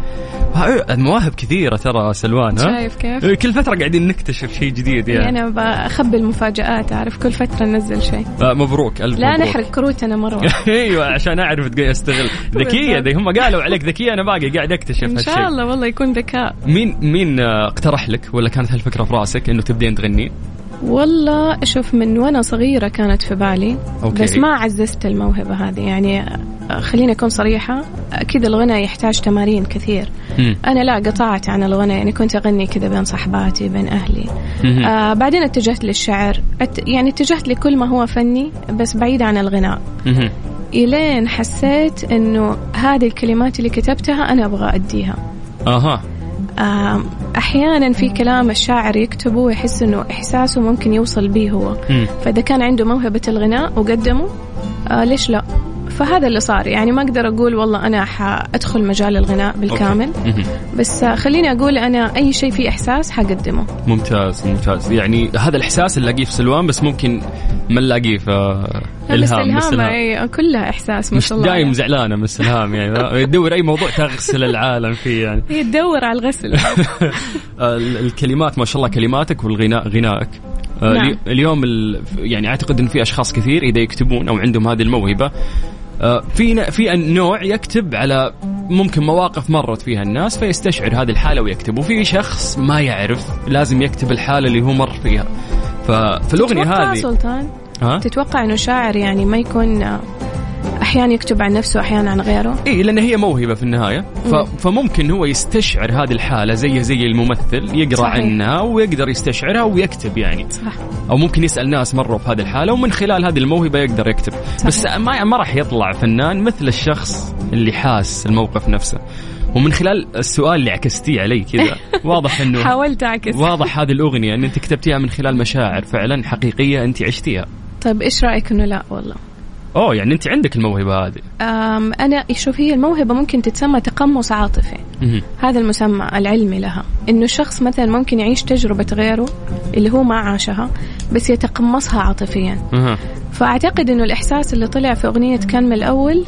المواهب كثيرة ترى سلوان ها شايف كيف؟ إيه، كل فترة قاعدين نكتشف شيء جديد يعني, يعني أنا بخبي المفاجآت أعرف كل فترة ننزل شيء آه مبروك ألف لا مبروك. نحرق كروتنا مرة أيوه عشان أستغل ذكية بالضبط. ذي هم قالوا عليك ذكية أنا باقي قاعد أكتشف إن هالشيء شاء الله والله يكون ذكاء مين مين آه، اقترح لك ولا كانت هالفكرة في راسك إنه تبدين تغنين؟ والله شوف من وأنا صغيرة كانت في بالي أوكي. بس ما عززت الموهبة هذه يعني آه، خليني أكون صريحة أكيد الغنى يحتاج تمارين كثير مم. أنا لا قطعت عن الغنى يعني كنت أغني كذا بين صحباتي بين أهلي. آه بعدين اتجهت للشعر أت يعني اتجهت لكل ما هو فني بس بعيد عن الغناء مهم. إلين حسيت إنه هذه الكلمات اللي كتبتها أنا أبغى أديها أها آم، أحيانا في كلام الشاعر يكتبه ويحس إنه إحساسه ممكن يوصل به هو مم. فإذا كان عنده موهبة الغناء وقدمه آه ليش لا فهذا اللي صار. يعني ما أقدر أقول والله أنا حأدخل مجال الغناء بالكامل. بس خليني أقول أنا أي شيء فيه إحساس حقدمه. ممتاز ممتاز. يعني هذا الإحساس اللي الاقيه في سلوان بس ممكن ما نلاقيه في إلهام بس إلهام. أي كلها إحساس ما شاء الله دايم. زعلانة من السلهام يعني تدور أي موضوع تغسل العالم فيه يعني. هي تدور على الغسل. ال- الكلمات ما شاء الله كلماتك والغناء غنائك. آه، نعم. الي- اليوم ال- يعني أعتقد إن في أشخاص كثير إذا يكتبون أو عندهم هذه الموهبة في ن- في نوع يكتب على ممكن مواقف مرت فيها الناس فيستشعر هذه الحالة ويكتب. وفي شخص ما يعرف لازم يكتب الحالة اللي هو مر فيها. ففي الأغنية تتوقع هذه سلطان؟ ها؟ تتوقع إنه شاعر يعني ما يكون آه، أحيانا يكتب عن نفسه أحيانا عن غيره. إي لأن هي موهبة في النهاية. ف... فممكن هو يستشعر هذه الحالة زي زي الممثل يقرأ صحيح. عنها ويقدر يستشعرها ويكتب يعني. صح. أو ممكن يسأل ناس مروا في هذه الحالة ومن خلال هذه الموهبة يقدر يكتب. صحيح. بس ما ما راح يطلع فنان مثل الشخص اللي حاس الموقف نفسه. ومن خلال السؤال اللي عكستيه علي كذا واضح إنه حاولت أعكس. واضح هذه الأغنية إن أنت كتبتيها من خلال مشاعر فعلا حقيقية أنت عشتيها. طيب إيش رأيك إنه لا؟ والله. أوه يعني أنت عندك الموهبة هذه أم أنا شوف هي الموهبة ممكن تتسمى تقمص عاطفي. هذا المسمى العلمي لها إنه الشخص مثلا ممكن يعيش تجربة غيره اللي هو ما عاشها بس يتقمصها عاطفيا. فأعتقد إنه الإحساس اللي طلع في أغنية كان من الأول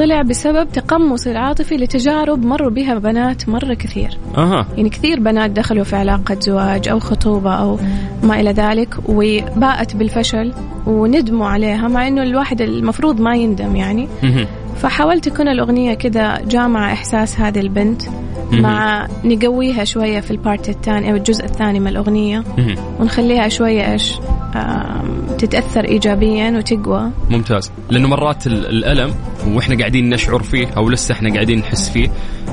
طلع بسبب تقمص العاطفي لتجارب مروا بها بنات مرة كثير. أها. يعني كثير بنات دخلوا في علاقة زواج أو خطوبة أو ما إلى ذلك وباءت بالفشل وندموا عليها مع إنه الواحد المفروض ما يندم يعني. مهم. فحاولت تكون الأغنية كذا جامعة إحساس هذه البنت مع نقويها شوية في البارت الثاني أو الجزء الثاني من الأغنية. ونخليها شوية إيش؟ تتأثر ايجابيا وتقوى. ممتاز. لأنه مرات ال- الألم وإحنا قاعدين نشعر فيه أو لسه إحنا قاعدين نحس فيه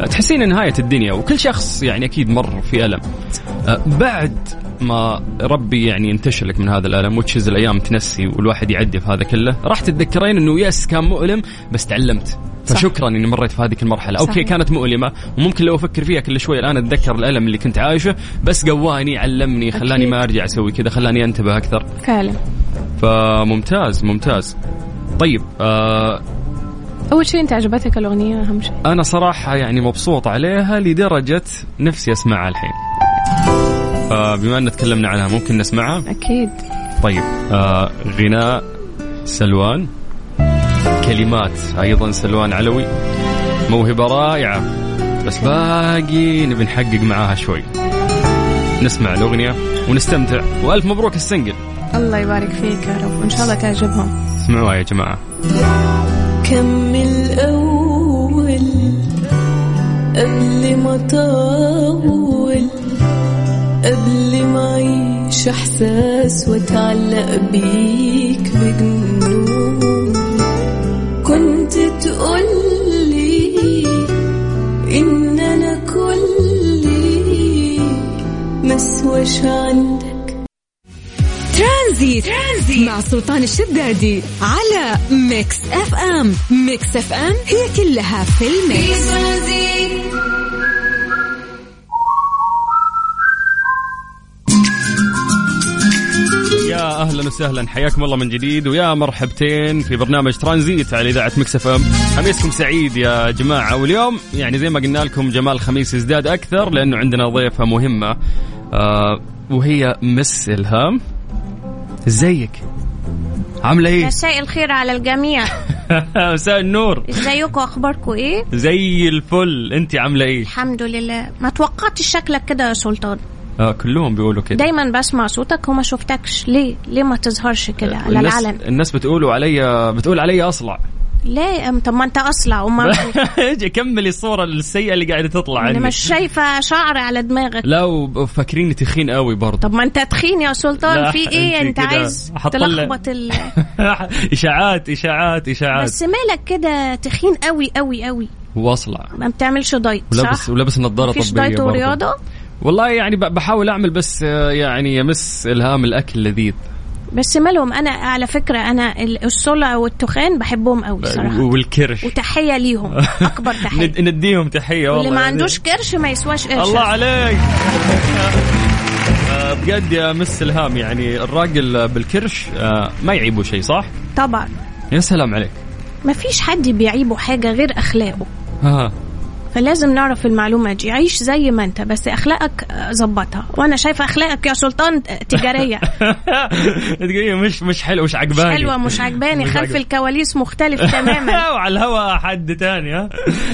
تحسينها نهاية الدنيا. وكل شخص يعني أكيد مر في ألم. أه، بعد ما ربي يعني ينتشلك من هذا الألم وتشز الأيام تنسي والواحد يعدي في هذا كله راح تتذكرين إنه yes كان مؤلم بس تعلمت. فشكرا إني مريت في هذيك المرحلة. okay. كانت مؤلمة وممكن لو أفكر فيها كل شوي الآن أتذكر الألم اللي كنت عايشه بس قواني علمني خلاني أكيد. ما أرجع أسوي كذا خلاني أنتبه أكثر. فعلا. فممتاز ممتاز. طيب آه أول شيء أنت عجبتك الأغنية أهم شيء؟ أنا صراحة يعني مبسوط عليها لدرجة نفسي أسمعها الحين. فبما أن تكلمنا عنها ممكن نسمعها؟ أكيد. طيب آه غناء سلوان. كلمات. أيضا سلوان علوي. موهبة رائعة. بس باقي نبي نحقق معاها شوي. نسمع الأغنية ونستمتع. وألف مبروك السنجل. الله يبارك فيك يا رب. وإن شاء الله تعجبهم. اسمعوها يا جماعة. كمل أول قبل ما طول قبل ما أعيش إحساس وأتعلق بيك بجنون. إن أنا كلي مسواش عندك. Transit, Transit مع سلطان الشدادي على Mix FM. Mix FM هي كلها في ال Mix. يا أهلا وسهلا. حياكم الله من جديد. ويا مرحبتين في برنامج ترانزيت على إذاعة Mix FM. خميسكم سعيد يا جماعة. واليوم يعني زي ما قلنا لكم جمال الخميس يزداد أكثر لأنه عندنا ضيفة مهمة. آه وهي مس إلهام. إزيك؟ عاملة إيه؟ مساء الخير على الجميع. مساء النور. ازيكم اخباركم إيه؟ زي الفل. أنت عاملة إيه؟ الحمد لله. ما توقعتش شكلك كده يا سلطان. آه كلهم بيقولوا كده. دايما بسمع صوتك وما شفتكش. ليه؟ ليه ما تظهرش كده على الناس, العلن الناس بتقولوا علي بتقول علي أصلع. ليه؟ طب ما أنت أصلع وما أجي كملي الصورة السيئة اللي قاعدة تطلع أنا مش شايفة شعر على دماغك. لا وفاكريني تخين قوي برضه. طب ما أنت تخين يا سلطان. في إيه؟ أنت كده عايز تلخبط ال... إشاعات إشاعات إشاعات. بس مالك كده تخين قوي قوي قوي. واصلع ما بتعملش دايت ولابس صح؟ ولابس نظارة مفيش طبية دايت. ورياضة؟ والله يعني بحاول أعمل بس آه، يعني يمس إلهام الأكل لذيذ. بس مالهم أنا على فكرة أنا ال- الصلع والتخان بحبهم قوي صراحة. والكرش. وتحية ليهم أكبر تحية. ند- نديهم تحية والله واللي ما يعني. عندوش كرش ما يسواش قرش الله عليك. آه، بجد يا مس إلهام يعني الراجل بالكرش آه، ما يعيبه شيء صح؟ طبعا. يا سلام عليك. ما فيش حد بيعيبه حاجة غير أخلاقه. فلازم نعرف المعلومة دي. عيش زي ما انت بس أخلاقك آه، ظبطها. وأنا شايفة أخلاقك يا سلطان تجارية. دقيقة مش مش حلو مش مش عجباني مش عجباني. مش خلف عجب- الكواليس مختلف تماما. وعلى الهواء حد تاني ها؟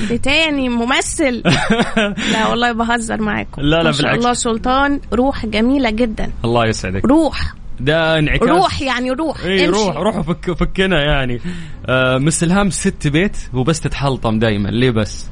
حد تاني ممثل. لا والله بهزر معاكم. لا، لا، ما شاء بالعكس. الله سلطان روح جميلة جدا. الله يسعدك. روح. ده انعكاس. روح يعني روح. اي امشي. روح روح فك فكنا يعني. آه مس الهام ست بيت وبس تتحلطم دايما. ليه بس؟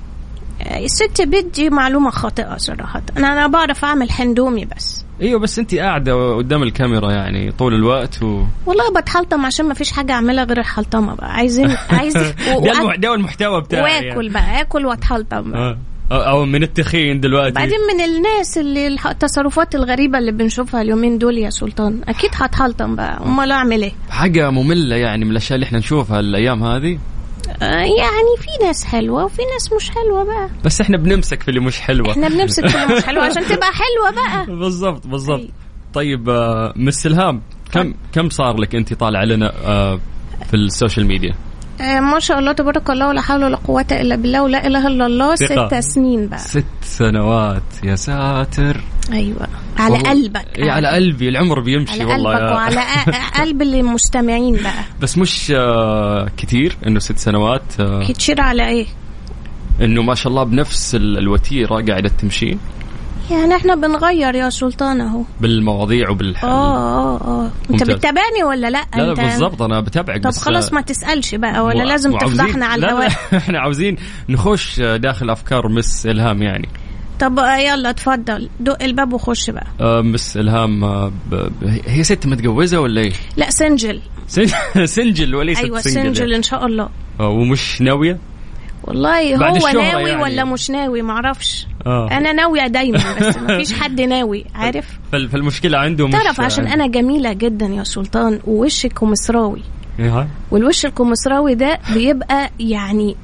الست بيت دي معلومة خاطئة صراحة أنا أنا بعرف أعمل حندومي بس أيوه بس انت قاعدة قدام الكاميرا يعني طول الوقت و والله بتحلطم عشان ما فيش حاجة أعملها غير الحلطمة بقى عايزين عايز و- ده, المحتوى بتاعي وآكل بقى آكل وأتحلطم. يعني. آه. أو من التخين دلوقتي بعدين من الناس اللي التصرفات الغريبة اللي بنشوفها اليومين دول يا سلطان أكيد هتحلطم بقى أمال أعمل إيه؟ حاجة مملة يعني من الأشياء اللي إحنا نشوفها الأيام هذه آه يعني في ناس حلوة وفي ناس مش حلوة بقى. بس إحنا بنمسك في اللي مش حلوة. إحنا بنمسك في اللي مش حلوة عشان تبقى حلوة بقى. بالضبط بالضبط. طيب. آه، Miss الهام كم كم صار لك انت طالعه لنا آه، في ال social media؟ آه ما شاء الله تبارك الله ولا حول ولا قوة إلا بالله ولا إله إلا الله. ست سنين بقى. ست سنوات يا ساتر. أيوه. على قلبك. إيه على قلبي العمر بيمشي على والله قلبك وعلى قلب المستمعين بقى. بس مش آه، كتير إنه ست سنوات آه، كتير على إيه؟ إنه ما شاء الله بنفس ال- الوتيرة قاعدة تمشي. يعني إحنا بنغير يا سلطان أهو. بالمواضيع وبالحل. آه آه آه أنت. بتتابعني ولا لأ؟ لا لا بالضبط أنا بتابعك طب بس خلاص ما تسألش بقى ولا و- لازم تفضحنا على لا لا، الهواء. إحنا عاوزين نخش داخل أفكار Miss إلهام يعني. طب يلا تفضل دق الباب وخش بقى آه Miss إلهام آه. هي ست متجوزة ولا إيه؟ لا single sin- single وليست أيوه single single إن شاء الله آه ومش ناوية؟ والله هو ناوي يعني. ولا مش ناوي معرفش آه. أنا ناوية دايما بس ما فيش حد ناوي عارف فال... فالمشكلة عنده مش تعرف عشان أنا جميلة جدا يا سلطان ووشك مصراوي والوش الكمثراوي ده بيبقى يعني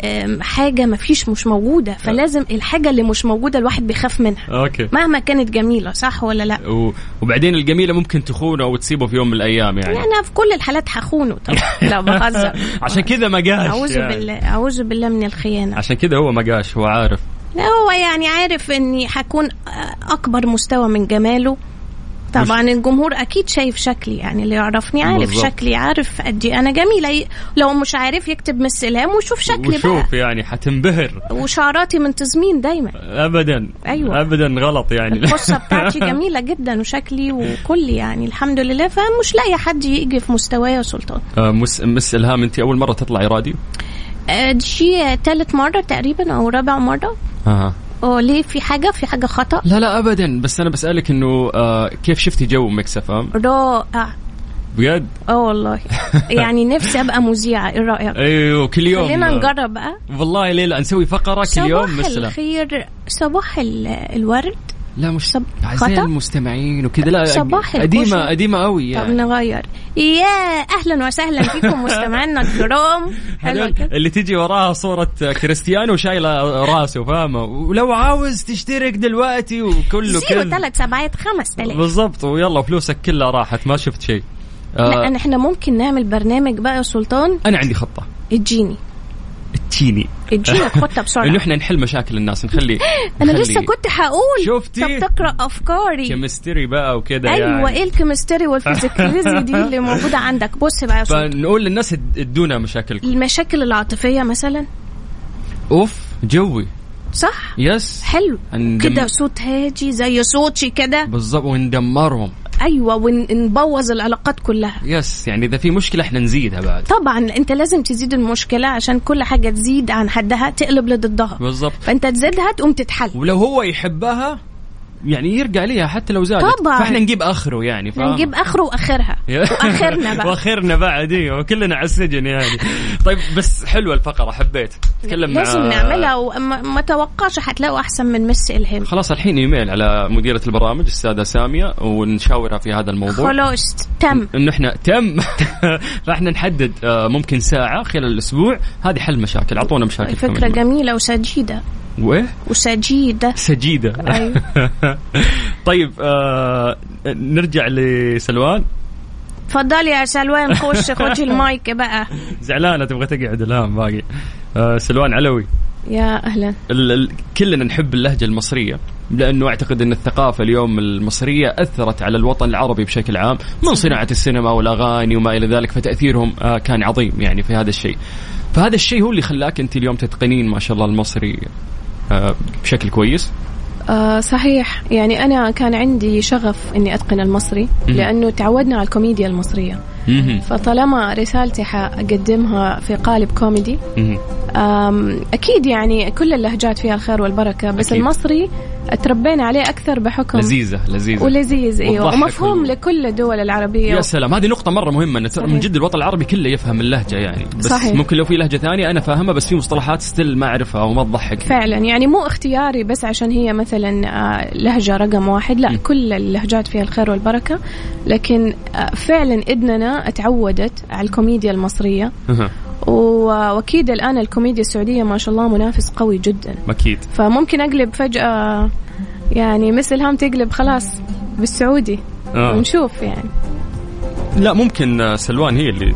حاجة ما فيش مش موجودة. فلازم الحاجة اللي مش موجودة الواحد بيخاف منها. أوكي. مهما كانت جميلة صح ولا لا؟ و... وبعدين الجميلة ممكن تخونه أو تسيبه في يوم من الأيام يعني. أنا في كل الحالات هخونه طبعا لا بهزر. عشان كذا ما قاش أعوذ يعني. بالله أعوذ بالله من الخيانة. عشان كذا هو ما قاش هو عارف. لا هو يعني عارف إني هكون آه، أكبر مستوى من جماله. طبعا الجمهور أكيد شايف شكلي يعني اللي يعرفني عارف بالظبط. شكلي عارف قد إيه أنا جميلة. لو مش عارف يكتب مس إلهام ويشوف شكلي بقى. وشوف يعني حتنبهر. وشعراتي منتظمين دايما. ابدا أيوة. ابدا غلط يعني. القصة بتاعتي جميلة جدا وشكلي وكلي يعني الحمد لله. فمش لاقي حد يجي في مستواي يا سلطان. آه، Miss Miss إلهام أنت أول مرة تطلعي راديو؟ آه، دي ثالث مرة تقريبا أو رابع مرة. آه. آه ليه في حاجة؟ في حاجة خطأ؟ لا لا ابدا. بس أنا بسألك إنه آه كيف شفتي جو Mix FM رائع. بجد؟ آه والله. يعني نفسي أبقى مذيعة. إيه رأيك؟ أيوه كل يوم. خلينا نجرب بقى. والله ليلى نسوي فقرة كل يوم صباح مثلا. الخير. صباح ال- الورد. لا مش صب... أعزائي خطا المستمعين وكذا لا صباح قديمة الكشري. قديمة قوي طب يعني نغير. يا أهلا وسهلا فيكم مستمعينا الكرام. اللي تجي وراها صورة كريستيانو شايلة راسه فاهمة؟ ولو عاوز تشترك دلوقتي وكله كذا ثلاث سبعات خمس تلاف بالضبط ويلا فلوسك كلها راحت ما شفت شيء. لا آه. أنا إحنا ممكن نعمل برنامج بقى يا سلطان. أنا عندي خطة. اديني. تشيني. اديني خطه بسرعة. انه إحنا نحل مشاكل الناس نخلي أنا نخلي لسه كنت هقول شفتي؟ طب تقرأ أفكاري. chemistry بقى وكذا أيوه يعني. إيه ال chemistry وال physicality دي اللي موجودة عندك؟ بص بقى يا فنقول للناس اد- ادونا مشاكلكم. المشاكل العاطفية مثلا. of joy. صح؟ yes. حلو. كده صوت هادي زي صوتي كده. بالضبط وندمرهم. أيوه ونبوظ العلاقات كلها. يس يعني إذا في مشكلة إحنا نزيدها بعد. طبعا أنت لازم تزيد المشكلة عشان كل حاجة تزيد عن حدها تقلب لضدها. بالضبط. فأنت تزيدها تقوم تتحل. ولو هو يحبها يعني يرجع ليها حتى لو زادت. طبعاً. فإحنا نجيب آخره يعني فاهم؟ نجيب آخره وآخرها. وآخرنا بقى وآخرنا بعد أيوه كلنا على السجن يعني. طيب بس حلوة الفقرة حبيت. تكلم لازم مع نعملها وما ما توقعش هتلاقوا أحسن من مس الهام خلاص الحين إيميل على مديرة البرامج الساده سامية ونشاورها في هذا الموضوع. خلاص تم. انه إحنا تم. فإحنا نحدد آه، ممكن ساعة خلال الأسبوع. هذه حل مشاكل أعطونا مشاكل الفكرة جميلة وسجيدة. وايه وسجيده سجيده أيوة. طيب آه نرجع لسلوان. تفضلي يا سلوان خش خدي المايك بقى. زعلانه تبغى تقعد الآن باقي. آه سلوان علوي. يا أهلا. ال ال كلنا نحب اللهجة المصرية لأنه أعتقد إن الثقافة اليوم المصرية أثرت على الوطن العربي بشكل عام من صناعة السينما والأغاني وما إلى ذلك فتأثيرهم آه كان عظيم يعني في هذا الشيء. فهذا الشيء هو اللي خلاك أنت اليوم تتقنين ما شاء الله المصري بشكل كويس؟ آه صحيح. يعني أنا كان عندي شغف إني أتقن المصري لأنه تعودنا على الكوميديا المصرية. فطالما رسالتي حقدمها في قالب كوميدي أكيد يعني كل اللهجات فيها الخير والبركة بس أكيد. المصري تربينا عليه أكثر بحكم لذيذة لذيذة. ولذيذ أيوه. ومفهوم وال- لكل الدول العربية. يا سلام هذه نقطة مرة مهمة إن ترى من جد الوطن العربي كله يفهم اللهجة يعني. بس صحيح. ممكن لو في لهجة ثانية أنا فاهمها بس في مصطلحات ستيل ما أعرفها وما تضحك. فعلا. يعني مو اختياري بس عشان هي مثلا آه، لهجة رقم واحد. لا كل اللهجات فيها الخير والبركة. لكن آه، فعلا اذننا تعودت على الكوميديا و- وأكيد الآن الكوميديا السعودية ما شاء الله منافس قوي جدا. أكيد. فممكن أقلب فجأة يعني مثل هام تقلب خلاص بالسعودي. آه. ونشوف يعني. لا ممكن آه، سلوان هي اللي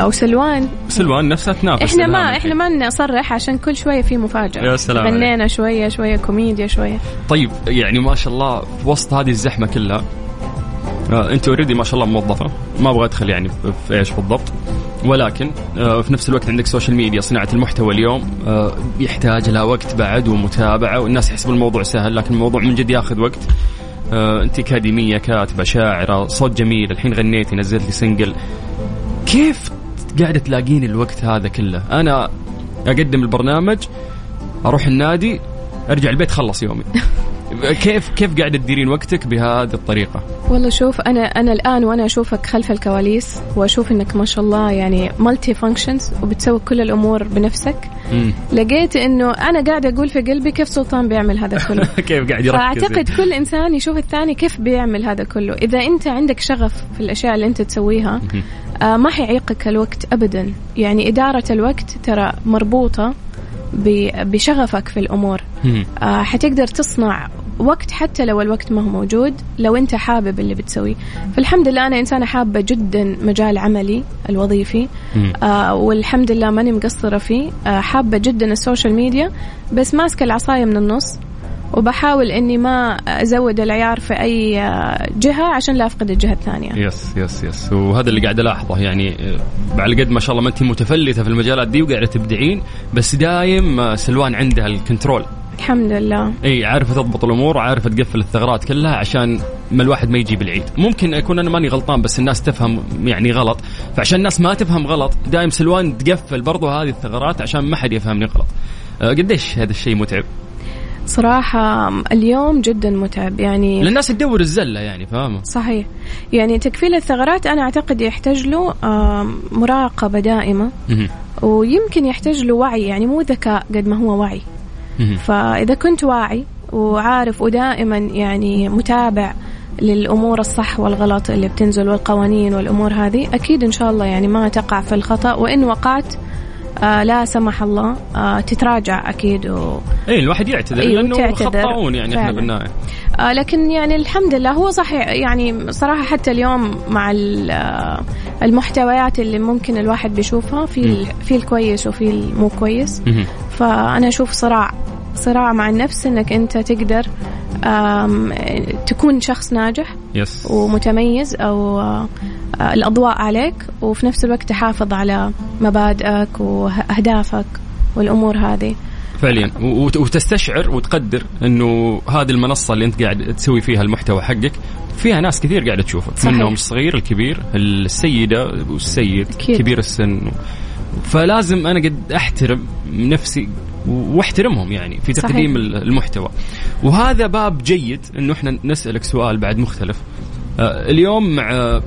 أو سلوان. سلوان نفسها تنافس إحنا ما. إحنا ما نصرح عشان كل شوية في مفاجأة. يا سلام. غنينا شوية شوية كوميديا شوية. طيب يعني ما شاء الله في وسط هذه الزحمة كلها انت already ما شاء الله موظفة. ما أبغى أدخل يعني في- إيش بالضبط. ولكن آه في نفس الوقت عندك social media صناعة المحتوى اليوم آه يحتاج لها وقت بعد ومتابعة والناس يحسبون الموضوع سهل لكن الموضوع من جد ياخذ وقت. آه انت اكاديميه كاتبة شاعرة صوت جميل الحين غنيتي نزلت لي single كيف قاعدة تلاقين الوقت هذا كله؟ أنا أقدم البرنامج أروح النادي أرجع البيت خلص يومي. كيف كيف قاعدة تديرين وقتك بهذه الطريقة؟ والله شوف أنا أنا الآن وأنا أشوفك خلف الكواليس وأشوف إنك ما شاء الله يعني مالتي فانكشنز وبتسوي كل الأمور بنفسك. مم. لقيت إنه أنا قاعدة أقول في قلبي كيف سلطان بيعمل هذا كله. كيف قاعد يركز؟ فأعتقد كل إنسان يشوف الثاني كيف بيعمل هذا كله. إذا أنت عندك شغف في الأشياء اللي أنت تسويها آه ما حيعيقك الوقت ابدا. يعني إدارة الوقت ترى مربوطة بشغفك في الأمور. آه حتقدر تصنع وقت حتى لو الوقت ما هو موجود لو أنت حابب اللي بتسويه. فالحمد لله أنا إنسانة حابة جدا مجال عملي الوظيفي. آه والحمد لله ماني مقصرة فيه. آه حابة جدا ال social media بس ماسكة العصاية من النص. وبحاول إني ما أزود العيار في أي آه، جهة عشان لا أفقد الجهة الثانية. yes yes yes وهذا اللي قاعد ألاحظه. يعني آه، على قد ما شاء الله ما أنت متفلتة في المجالات دي وقاعدة تبدعين بس دايم آه، سلوان عندها ال control. الحمد لله. إي عارفه تضبط الأمور وعارفه تقفل الثغرات كلها عشان ما الواحد ما يجي بالعيد ممكن أكون أنا ماني غلطان بس الناس تفهم يعني غلط. فعشان الناس ما تفهم غلط دايم سلوان تقفل برضو هذه الثغرات عشان ما حد يفهمني غلط. آه، قديش هذا الشيء متعب؟ صراحة اليوم جدا متعب يعني للناس تدور الزلة يعني فاهمة؟ صحيح. يعني تقفيل الثغرات أنا أعتقد يحتاج له آم، مراقبة دائمة. ويمكن يحتاج له وعي يعني مو ذكاء قد ما هو وعي. فإذا كنت واعي وعارف ودائما يعني متابع للأمور الصح والغلط اللي بتنزل والقوانين والأمور هذه أكيد إن شاء الله يعني ما تقع في الخطأ. وإن وقعت آه لا سمح الله آه تتراجع أكيد و... اي الواحد يعتذر أيوة، لأنه. خطاؤون يعني إحنا فعلا. بالنهاية آه لكن يعني الحمد لله هو صحيح يعني صراحة حتى اليوم مع آه، المحتويات اللي ممكن الواحد بيشوفها في في الكويس وفي المو كويس مهم. فأنا أشوف صراع صراع مع النفس إنك أنت تقدر تكون شخص ناجح يس ومتميز أو آه، الأضواء عليك وفي نفس الوقت تحافظ على مبادئك وأهدافك والأمور هذه فعليا وتستشعر وتقدر إنه هذه المنصة اللي أنت قاعد تسوي فيها المحتوى حقك فيها ناس كثير قاعدة تشوفك صحيح. منهم الصغير الكبير السيدة والسيد أكيد. كبير السن فلازم أنا قد أحترم نفسي واحترمهم يعني في تقديم صحيح. ال- المحتوى وهذا باب جيد إنه إحنا نسألك سؤال بعد مختلف آه، اليوم مع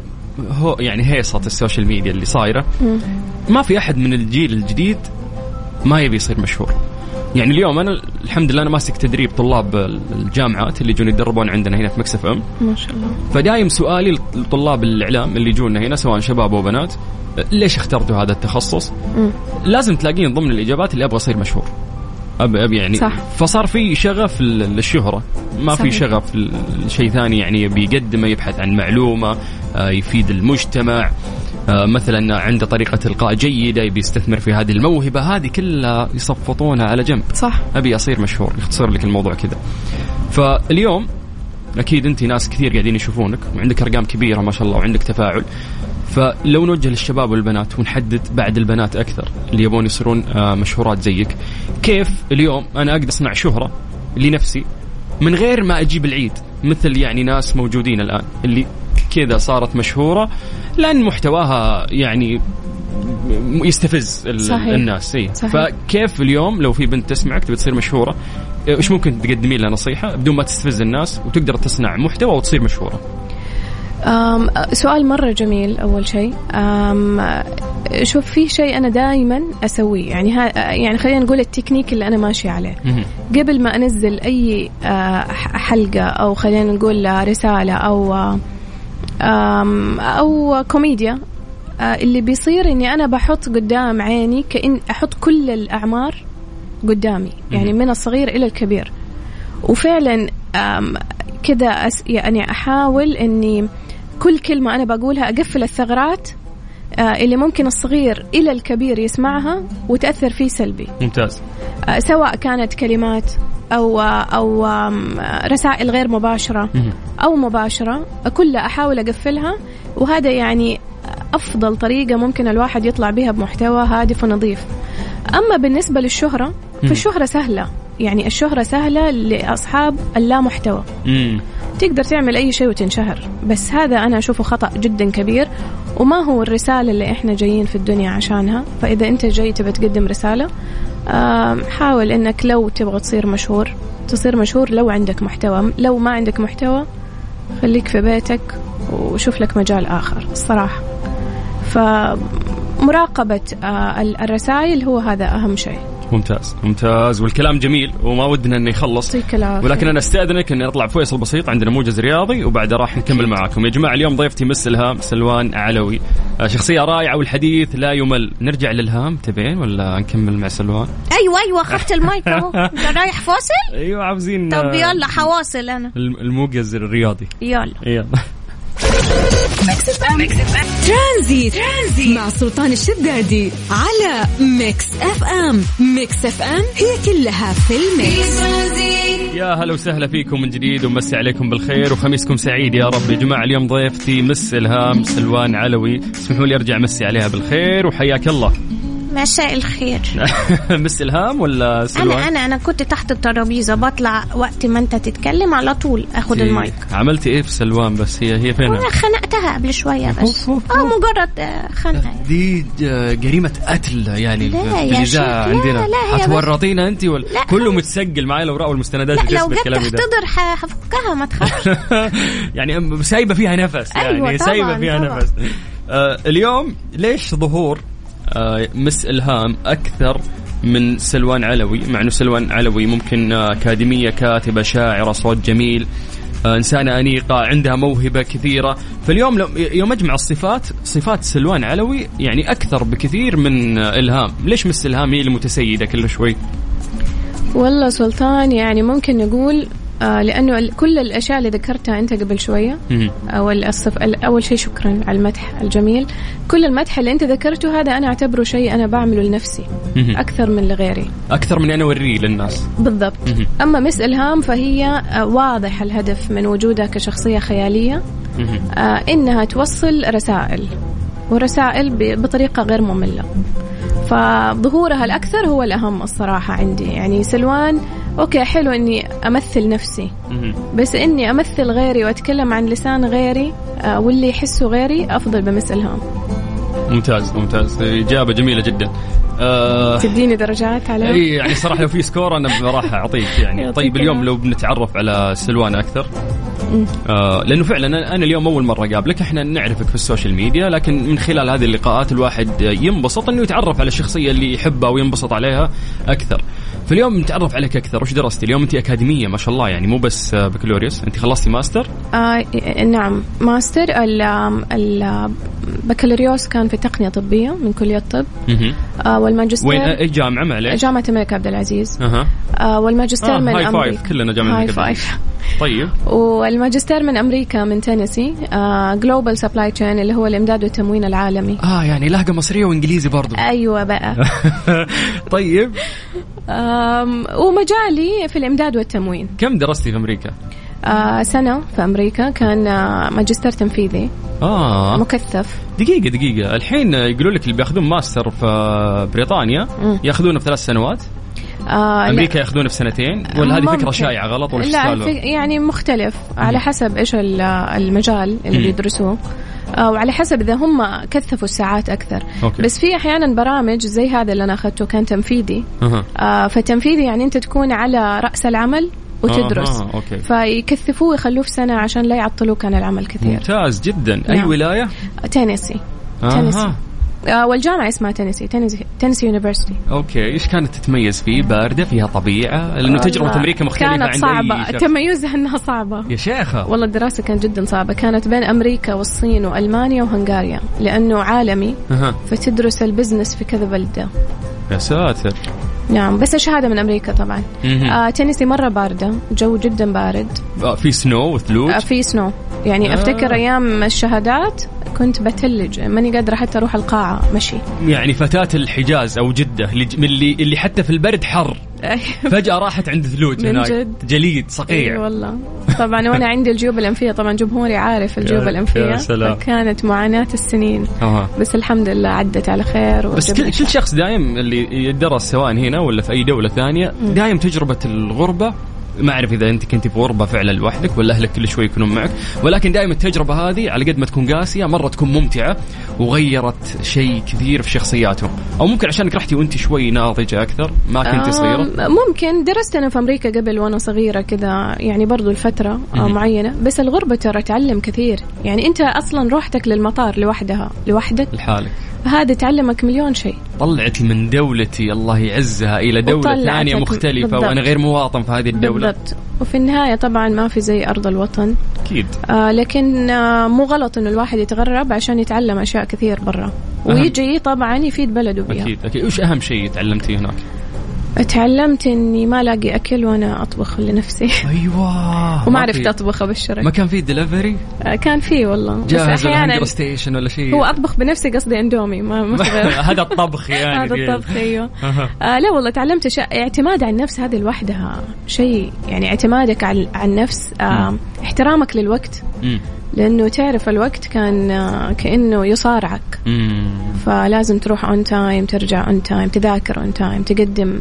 هو يعني هيصة ال social media اللي صايرة. ما في أحد من الجيل الجديد ما يبي يصير مشهور يعني اليوم أنا الحمد لله أنا ماسك تدريب طلاب الجامعات اللي يجون يتدربون عندنا هنا في مكسف أم ما شاء الله فدايم سؤالي لطلاب الإعلام اللي يجونا هنا سواء شباب أو بنات ليش اخترتوا هذا التخصص؟ مم. لازم تلاقين ضمن الإجابات اللي أبغى أصير مشهور. ابي ابي يعني صح. فصار في شغف لل- للشهرة. ما في صحيح. شغف لشيء ثاني يعني يبي يقدمه يبحث عن معلومة آه، يفيد المجتمع. آه، مثلا عنده طريقة القاء جيدة يبي يستثمر في هذه الموهبة. هذه كلها يصفطونها على جنب. صح. أبي أصير مشهور يختصر لك الموضوع كذا. فاليوم أكيد أنت ناس كثير قاعدين يشوفونك وعندك أرقام كبيرة ما شاء الله وعندك تفاعل. فلو نوجه للشباب والبنات ونحدد بعد البنات أكثر اللي يبون يصيرون آه، مشهورات زيك. كيف اليوم أنا أقدر اصنع شهرة لنفسي من غير ما أجيب العيد؟ مثل يعني ناس موجودين الآن اللي كذا صارت مشهورة لأن محتواها يعني يستفز صحيح. الناس اي صحيح. فكيف اليوم لو في بنت تسمعك تبي تصير مشهورة؟ إيش ممكن تقدمين لها نصيحة بدون ما تستفز الناس وتقدر تصنع محتوى وتصير مشهورة؟ سؤال مرة جميل أول شيء. أم شوف في شيء أنا دائما أسويه. يعني ها يعني خلينا نقول التكنيك اللي أنا ماشية عليه. قبل ما أنزل أي آه، حلقة أو خلينا نقول رسالة أو أو كوميديا آه، اللي بيصير إني أنا بحط قدام عيني كأن أحط كل الأعمار قدامي يعني من الصغير إلى الكبير. وفعلا كذا أس- يعني أحاول إني كل كلمة أنا بقولها أقفل الثغرات آه، اللي ممكن الصغير إلى الكبير يسمعها وتأثر فيه سلبي. ممتاز. آه، سواء كانت كلمات أو أو آم، رسائل غير مباشرة. أو مباشرة كلها أحاول أقفلها وهذا يعني أفضل طريقة ممكن الواحد يطلع بها بمحتوى هادف ونظيف. أما بالنسبة للشهرة فالشهرة سهلة. يعني الشهرة سهلة لأصحاب اللا محتوى مم. تقدر تعمل أي شيء وتنشهر. بس هذا أنا أشوفه خطأ جدا كبير. وما هو الرسالة اللي إحنا جايين في الدنيا عشانها. فإذا أنت جاي تبى تقدم رسالة حاول إنك لو تبغى تصير مشهور تصير مشهور لو عندك محتوى. لو ما عندك محتوى خليك في بيتك وشوف لك مجال آخر الصراحة. فمراقبة آه، الرسائل هو هذا أهم شيء. ممتاز ممتاز والكلام جميل وما ودنا إنه يخلص. ولكن أنا أستأذنك اني اطلع فيصل بسيط عندنا موجز رياضي وبعدها راح نكمل معاكم. يا جماعة اليوم ضيفتي مس الهام سلوان علوي. آه، شخصية رائعة والحديث لا يمل. نرجع للهام تبين ولا نكمل مع سلوان؟ أيوه أيوه اخذت المايك أهو. رايح فاصل أيوه عاوزين طب آه، يلا حواصل أنا. الم- الموجز الرياضي. يلا. يلا. Transit. Transit. مع سلطان الشدادي على Mix FM. Mix FM هي كلها في ال mix. يا هلا وسهلا فيكم من جديد ومسي عليكم بالخير وخميسكم سعيد. يا رب يا جماعة اليوم ضيفتي Miss إلهام سلوان علوي. اسمحوا لي أرجع مسي عليها بالخير وحياك الله. مساء الخير. Miss إلهام ولا سلوان؟ أنا أنا أنا كنت تحت الترابيزة بطلع وقت ما أنت تتكلم على طول أخد إيه، المايك. عملتي إيه في سلوان بس؟ هي هي فين خنقتها قبل شوية بس. آه مجرد آه، خنقة. دي ج- جريمة قتل يعني لا يا شيخ، لا، عندنا. لا، هي بس- هتورطينا أنت ولا لا، كله متسجل معي الأوراق والمستندات لا لو جبت احتضر حفكها ما تخافش. يعني سايبة فيها نفس يعني أيوة، سايبة فيها طبعاً. نفس. آه اليوم ليش ظهور آه مس إلهام أكثر من سلوان علوي. مع أنه سلوان علوي ممكن آه أكاديمية كاتبة شاعرة صوت جميل آه إنسانة أنيقة عندها موهبة كثيرة. فاليوم يوم أجمع الصفات صفات سلوان علوي يعني أكثر بكثير من آه إلهام. ليش مس إلهام هي المتسيدة كل شوي؟ والله سلطان يعني ممكن نقول آه لأنه ال- كل الأشياء اللي ذكرتها أنت قبل شوية. مهم. أول الصف ال- أول شيء شكرا على المدح الجميل. كل المدح اللي أنت ذكرته هذا أنا أعتبره شيء أنا بعمله لنفسي. أكثر من لغيري. أكثر من أنا أوريه للناس. بالضبط. أما مس إلهام فهي آه، واضح الهدف من وجودها كشخصية خيالية. مهم. آه إنها توصل رسائل. ورسائل ب- بطريقة غير مملة. فظهورها الأكثر هو الأهم الصراحة عندي. يعني سلوان أوكي حلو إني أمثل نفسي. بس إني أمثل غيري وأتكلم عن لسان غيري آه واللي يحسه غيري أفضل بمس إلهام ممتاز ممتاز. إجابة جميلة جدا. آه تديني درجات على إي يعني صراحة لو في score أنا راح أعطيك يعني. طيب اليوم. لو بنتعرف على سلوان أكثر. آه لأنه فعلا أنا اليوم أول مرة أقابلك. إحنا نعرفك في ال social media لكن من خلال هذه اللقاءات الواحد ينبسط إنه يتعرف على الشخصية اللي يحبها وينبسط عليها أكثر. فاليوم نتعرف عليك أكثر. وش درستي اليوم انت أكاديمية ما شاء الله يعني مو بس آه، بكالوريوس. انت خلصتي ماستر؟ آه نعم. ماستر البكالوريوس كان في تقنية طبية من كلية طب مهم. آه والماجستير وين؟ أي جامعة؟ معليش. جامعة الملك عبد العزيز. أها. آه والماجستير آه من high أمريكا. five كلنا جامعة الملك عبد five العزيز. طيب. والماجستير من أمريكا من تينيسي. global supply chain اللي هو الإمداد والتموين العالمي. آه يعني لهجة مصرية وإنجليزي برضو. أيوة بقى. طيب. آم، ومجالي في الإمداد والتموين كم درستي في أمريكا؟ آه سنة في أمريكا كان آه ماجستير تنفيذي آه مكثف دقيقة دقيقة الحين يقولوا لك اللي بياخذون ماستر في بريطانيا. ياخذونه في ثلاث سنوات آه. أمريكا ياخذونه في سنتين ولا هذه فكرة ممكن. شائعة غلط ولا لا. يعني مختلف على حسب إيش ال- المجال اللي. بيدرسوه آه، وعلى حسب إذا هم كثفوا الساعات أكثر okay. بس في أحيانا برامج زي هذا اللي أنا أخذته كان تنفيذي أها. آه فتنفيذي يعني أنت تكون على رأس العمل وتدرس آه، okay. فيكثفوه ويخلوه في سنة عشان لا يعطلوك عن العمل كثير ممتاز جدا نعم. ولاية؟ تينيسي تينيسي. آه والجامعة اسمها تينيسي تينيسي, university okay إيش كانت تتميز فيه؟ باردة فيها طبيعة؟ لأنه تجربة والله أمريكا مختلفة كانت صعبة. تميزها أنها صعبة يا شيخة والله الدراسة كانت جدا صعبة كانت بين أمريكا والصين وألمانيا وهنغاريا لأنه عالمي أها. فتدرس ال business في كذا بلدة يا ساتر نعم بس الشهادة من أمريكا طبعا. آه تينيسي مرة باردة جو جدا بارد. آه، في snow وثلوج آه في snow يعني آه. أفتكر أيام الشهادات كنت بتلج ماني قادرة حتى أروح القاعة مشي. يعني فتاة الحجاز أو من اللي اللي حتى في البرد حر. فجأة راحت عند ثلوج من هناك. جد. جليد صقيع. اي والله. طبعا وأنا عندي الجيوب الأنفية. طبعا جمهوري عارف الجيوب سلام. فكانت معاناة السنين. بس الحمد لله عدت على خير بس كل, كل شخص دايم اللي يدرس سواء هنا ولا في أي دولة ثانية دايم تجربة الغربة ما أعرف إذا أنت كنت في غربة فعلا لوحدك ولا أهلك كل شوي يكونون معك. ولكن دائما التجربة هذه على قد ما تكون قاسية مرة تكون ممتعة وغيرت شيء كثير في شخصياتهم أو ممكن عشانك رحتي وأنت شوي ناضجة أكثر ما كنت صغيرة؟ آه ممكن. درست أنا في أمريكا قبل وأنا صغيرة كذا يعني برضو الفترة آه. معينة. بس الغربة ترى تعلم كثير. يعني أنت أصلا روحتك للمطار لوحدها لوحدك؟ لحالك. هذا تعلمك مليون شيء. طلعت من دولتي الله يعزها إلى دولة ثانية مختلفة بالضبط. وأنا غير مواطن في هذه الدولة. بالضبط. وفي النهاية طبعا ما في زي أرض الوطن. أكيد. آه لكن آه مو غلط إنه الواحد يتغرب عشان يتعلم أشياء كثير برا. ويجي طبعا يفيد بلده بيها. أكيد أكيد. وش أهم شيء تعلمتيه هناك؟ تعلمت إني ما ألاقي أكل وأنا أطبخ لنفسي. أيوه. وما ما عرفت اطبخ ابشرك ما كان في دليفري آه، كان في والله. بس جاهز أحيانا الهنجر station ولا شيء؟ هو أطبخ بنفسي قصدي إندومي ما. هذا الطبخ يعني هذا. الطبخ أيوه. آه لا والله تعلمت اشياء اعتماد على النفس هذه لوحدها شيء يعني اعتمادك على النفس آه احترامك للوقت. لأنه تعرف الوقت كان آه كأنه يصارعك. مم. فلازم تروح on time ترجع on time تذاكر on time تقدم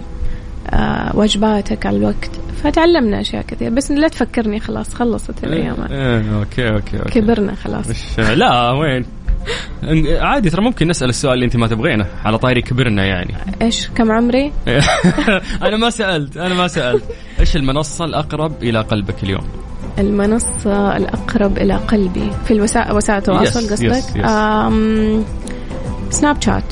آه واجباتك على الوقت. فتعلمنا أشياء كثير بس لا تفكرني خلاص خلصت الأيام. إيه أوكي أوكي أوكي. كبرنا خلاص. لا وين؟ عادي ترى ممكن نسأل السؤال اللي أنت ما تبغينه على طاري كبرنا يعني. إيش كم عمري؟ أنا ما سألت أنا ما سألت. إيش المنصة الأقرب إلى قلبك اليوم؟ المنصة الأقرب إلى قلبي. في الوسائل وسائل التواصل قصدك؟ سناب شات.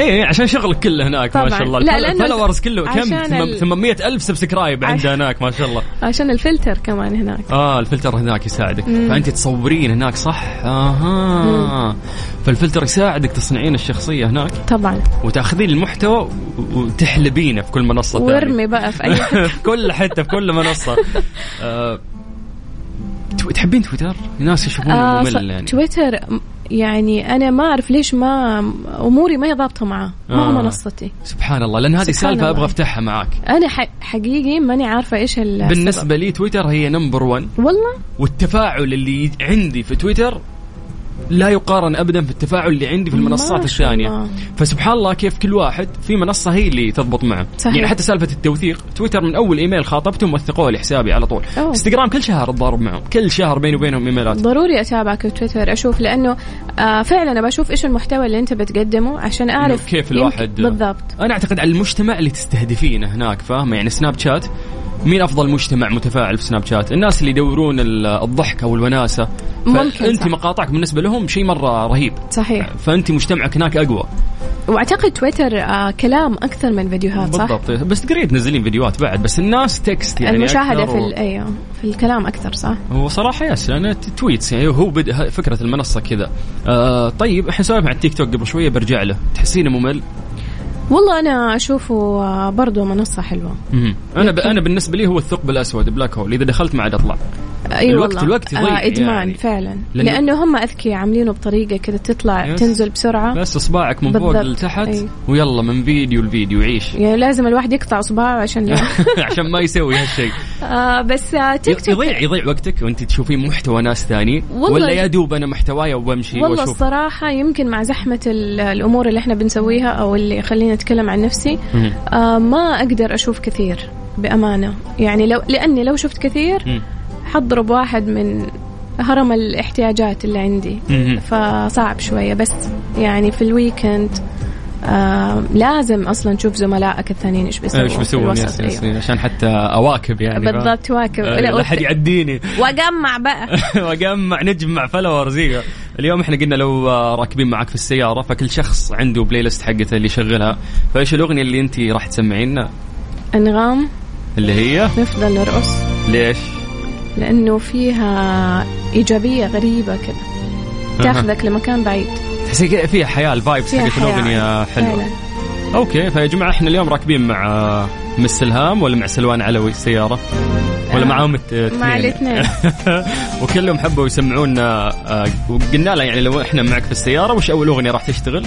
إيه عشان شغلك كله هناك ما طبعاً. شاء الله. لا، لأنه ال followers كله كم؟ عشان ال- 800 ألف subscribe عنده هناك ما شاء الله. عشان الفلتر كمان هناك. آه الفلتر هناك يساعدك. مم. فأنت تصورين هناك صح؟ أها فالفلتر يساعدك تصنعين الشخصية هناك. طبعا. وتأخذين المحتوى وتحلبينه في كل منصة وارمي بقى في حتة في كل حتة في كل منصة. آه، تحبين تويتر؟ الناس يشوفونه آه، ممل يعني. تويتر يعني أنا ما أعرف ليش ما أموري ما هي ضابطة معاه ما هو آه. منصتي. سبحان الله. لأن هذه سالفة. أبغى أفتحها معاك. أنا ح- حقيقي ماني عارفة إيش ال- بالنسبة لي تويتر هي number 1 والله؟ والتفاعل اللي عندي في تويتر لا يقارن ابدا في التفاعل اللي عندي في المنصات الثانية. فسبحان الله كيف كل واحد في منصة هي اللي تضبط معه. صحيح. يعني حتى سالفة التوثيق تويتر من أول إيميل خاطبتهم وثقوه لحسابي على طول. أوه. إنستغرام كل شهر اتضارب معهم. كل شهر بيني وبينهم إيميلات. ضروري أتابعك في تويتر أشوف لأنه آه فعلا ابى أشوف إيش المحتوى اللي أنت بتقدمه عشان أعرف كيف الواحد بالضبط. أنا أعتقد على المجتمع اللي تستهدفينه هناك فاهمة؟ يعني سناب شات مين أفضل مجتمع متفاعل في سناب شات؟ الناس اللي يدورون ال- الضحك أو الوناسة. ممكن، فأنت صح. مقاطعك بالنسبة لهم شيء مرة رهيب. صحيح. فأنت مجتمعك هناك أقوى. وأعتقد تويتر آه كلام أكثر من فيديوهات صح؟ بالضبط. بس تقدرين تنزلين فيديوهات بعد بس الناس text يعني المشاهدة في و- أيوه في الكلام أكثر صح؟ هو صراحة yes ت- tweets يعني هو بدأ ه- فكرة المنصة كذا. آه طيب إحنا سوينا مع التيك توك قبل شوية برجع له. تحسينه ممل؟ والله أنا أشوفه آه برضه منصة حلوة. أنا ب... أنا بالنسبة لي هو الثقب الأسود black hole إذا دخلت ما عاد أطلع. أي الوقت- والله الوقت يضيع آه إدمان يعني. فعلا لأنه- لأنه هم أذكياء عاملينه بطريقة كذا تطلع yes. تنزل بسرعة بس إصبعك من فوق. لتحت أي. ويلا من فيديو لفيديو عيش يعني لازم الواحد يقطع اصبعه عشان عشان ما يسوي هالشيء آه بس آه تيك توك يضيع يضيع وقتك وأنت تشوفين محتوى ناس والله- ولا يا دوب أنا محتواي وبمشي والله وأشوف الصراحة يمكن مع زحمة ال- الأمور اللي إحنا بنسويها أو اللي خلينا نتكلم عن نفسي. آه ما أقدر أشوف كثير بأمانة يعني لو لأني لو شفت كثير مم. حضرب واحد من هرم الاحتياجات اللي عندي. فصعب شوية. بس يعني في ال weekend آه لازم أصلا تشوف زملائك الثانيين بيسووا إيش الوسط. yes yes أيوه. عشان حتى أواكب يعني؟ بالضبط واكب. آه، لا احد يعديني. وأجمع بقى. وأجمع نجمع followers إيوه. اليوم إحنا قلنا لو آه، راكبين معك في السيارة فكل شخص عنده playlist حقته اللي يشغلها. فإيش الأغنية اللي انت راح تسمعينا أنغام. اللي هي؟ نفضل نرقص. ليش؟ لأنه فيها إيجابية غريبة كذا تاخذك لمكان بعيد تحسي كذا فيها حياة ال vibes حقت الأغنية حياة. حلوة فعلا. okay فيا جماعة إحنا اليوم راكبين مع miss إلهام ولا مع سلوان علوي السياره ولا آه، معاهم الت- مع الاثنين الاثنين وكلهم حبوا يسمعونا آه، وقلنا لها يعني لو إحنا معك في السيارة وش أول أغنية راح تشتغل؟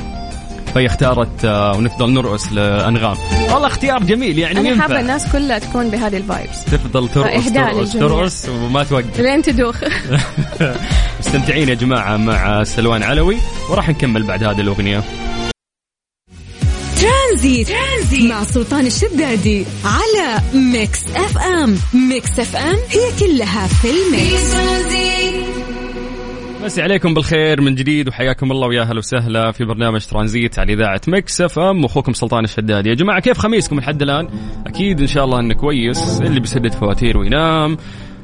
فهي اختارت آه، ونفضل نرقص لأنغام. والله اختيار جميل يعني ينفع. حابة الناس كلها تكون بهذه ال vibes. تفضل ترقص ترقص. ترقص وما توقف. لين تدوخ. مستمتعين يا جماعة مع سلوان علوي وراح نكمل بعد هذه الأغنية. ترانزيت, ترانزيت مع سلطان الشدادي على ميكس أف أم. ميكس أف أم هي كلها في ال mix. مسي عليكم بالخير من جديد وحياكم الله ويا أهلا وسهلا في برنامج ترانزيت على إذاعة مكس أف أم واخوكم سلطان الشدادي يا جماعة كيف خميسكم لحد الآن؟ أكيد إن شاء الله إنه كويس. اللي بيسدد فواتير وينام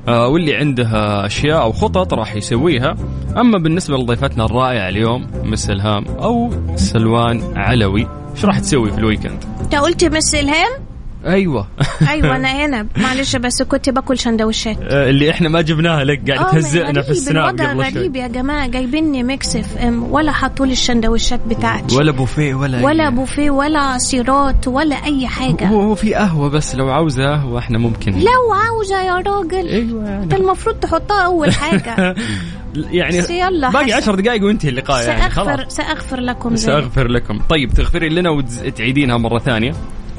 آه واللي عنده أشياء أو خطط راح يسويها. أما بالنسبة لضيفتنا الرائعة اليوم miss إلهام أو سلوان علوي إيش راح تسوي في ال weekend؟ انت قلت miss إلهام؟ أيوه. أيوه أنا هنا. معلش بس كنت باكل سندوتشات. آه، اللي إحنا ما جبناها لك قاعد آه، تهزئنا في السناب الوضع قبل غريب يا جماعة. جايبيني ميكس اف ام ولا حطوا لي السندوتشات بتاعتي. ولا بوفيه ولا ولا بوفيه ولا عصيرات ولا أي حاجة. هو هو في قهوة بس لو عاوزة قهوة إحنا ممكن. لو عاوزة يا راجل. أيوه. أنت المفروض تحطها أول حاجة. يعني يلا باقي حسن. عشر دقائق وانتهي اللقاء يعني خلاص. ساغفر لكم. سأغفر لكم. طيب تغفري لنا وتعيدينها مرة ثانية.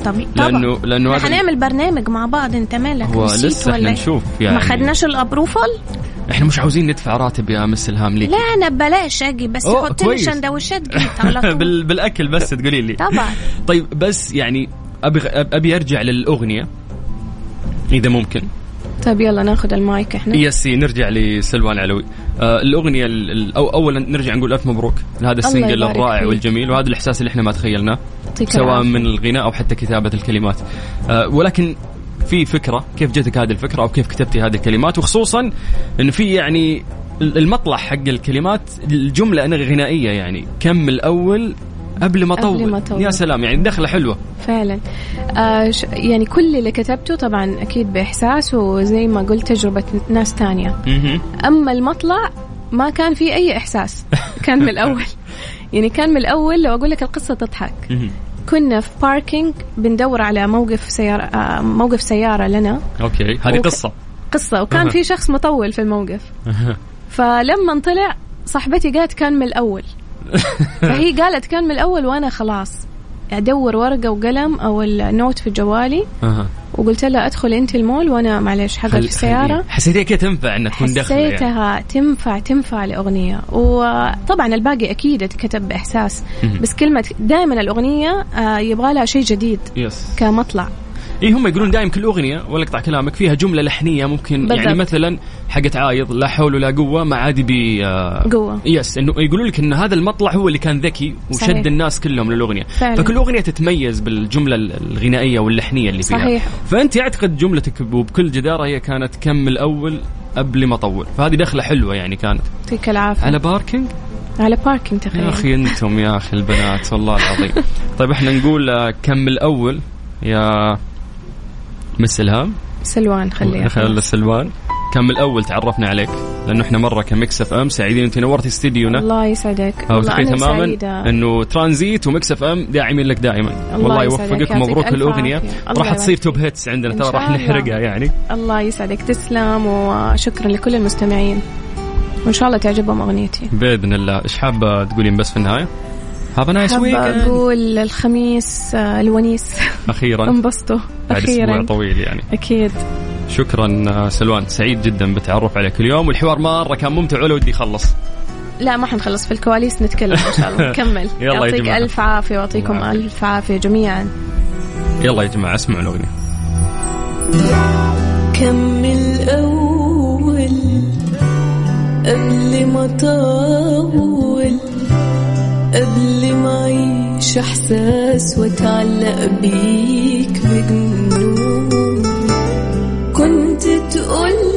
طبيعي لأنه لأنه إحنا هذا هنعمل برنامج مع بعض انت مالك هو لسه ولا إحنا إيه؟ نشوف يعني ما خدناش الابروفال إحنا مش عاوزين ندفع راتب يا مس الهام ليك لا أنا ببلاش أجي بس حط لي. سندوتشات بال... بالأكل بس تقولي لي. طبعا. طيب بس يعني ابي أبي أرجع للأغنية إذا ممكن. طيب يلا ناخذ المايك إحنا. yes نرجع لسلوان علوي. آه الأغنية ال- ال- أو اولا نرجع نقول ألف مبروك لهذا ال single الرائع فيك. والجميل وهذا الإحساس اللي إحنا ما تخيلناه سواء. من الغناء أو حتى كتابة الكلمات. آه ولكن في فكرة كيف جتك هذه الفكرة أو كيف كتبتي هذه الكلمات؟ وخصوصا انه في يعني المطلع حق الكلمات الجملة غنائية يعني. كم الأول قبل ما قبل اطول ما أطول. يا سلام يعني دخله حلوة. فعلا. آه ش- يعني كل اللي كتبته طبعا أكيد بإحساس وزي ما قلت تجربة ناس تانية. مهم. أما المطلع ما كان فيه أي إحساس. كان من الأول. يعني كان من الأول لو أقول لك القصة تضحك. كنا في باركينج بندور على موقف سيارة آه موقف سيارة لنا. okay هذه وك- قصة. قصة وكان. في شخص مطول في الموقف. فلما طلع صاحبتي قالت كان من الأول. فهي قالت كان من الأول وأنا خلاص أدور ورقة وقلم أو ال note في جوالي أها. وقلت لها أدخل أنت المول وأنا معلش خل- في السيارة خلي- حسيتيها كده تنفع انها تكون داخله يعني. حسيتها تنفع تنفع لاغنيه وطبعا الباقي أكيد اتكتب بإحساس. بس كلمة دائما الأغنية آه، يبغى لها شيء جديد yes كمطلع اي هم يقولون دائما كل أغنية ولا أقطع كلامك فيها جملة لحنية ممكن بالضبط. يعني مثلا حقت عايض لا حول ولا قوة ما عاد بي آه، قوة. yes إنه يقولوا لك إن هذا المطلع هو اللي كان ذكي وشد صحيح. الناس كلهم للأغنية فعلا. فكل أغنية تتميز بالجملة الغنائية واللحنية اللي فيها صحيح. فأنت اعتقد جملتك وبكل جدارة هي كانت كم الأول قبل ما اطول فهذه دخلة حلوة يعني كانت يعطيك العافية على parking على parking يا تخيل أخي أنتم يا أخي البنات والله العظيم طيب إحنا نقول آه، كم الأول يا مس الهام سلوان خليها خلال سلوان. كم الأول تعرفنا عليك؟ لأنه إحنا مرة ك Mix FM سعيدين أنت نورتي استديونا. الله يسعدك. أنا تماما سعيدة. إنه ترانزيت و Mix FM داعمين لك دائما الله والله يوفقك. مبروك الأغنية. راح تصير top hits عندنا. ترى راح. نحرقها يعني. الله يسعدك. تسلم وشكرا لكل المستمعين. وإن شاء الله تعجبهم أغنيتي. بإذن الله. إيش حابة تقولين بس في النهاية؟ هاف نايس حابة ويك أقول الخميس آه، الونيس. أخيرا. انبسطوا. بعد أسبوع أخيرا. طويل يعني. أكيد. شكرا آه، سلوان. سعيد جدا بالتعرف عليك اليوم والحوار مرة كان ممتع ولا ودي يخلص. لا ما حنخلص في الكواليس نتكلم إن شاء الله. نكمل. يلا يا يعطيك جماعة. ألف عافية يعافيك. ألف عافية جميعا. يلا يا جماعة اسمعوا الأغنية. كم الأول قبل ما طول. شو احساس واتعلق بيك بجنون. كنت تقول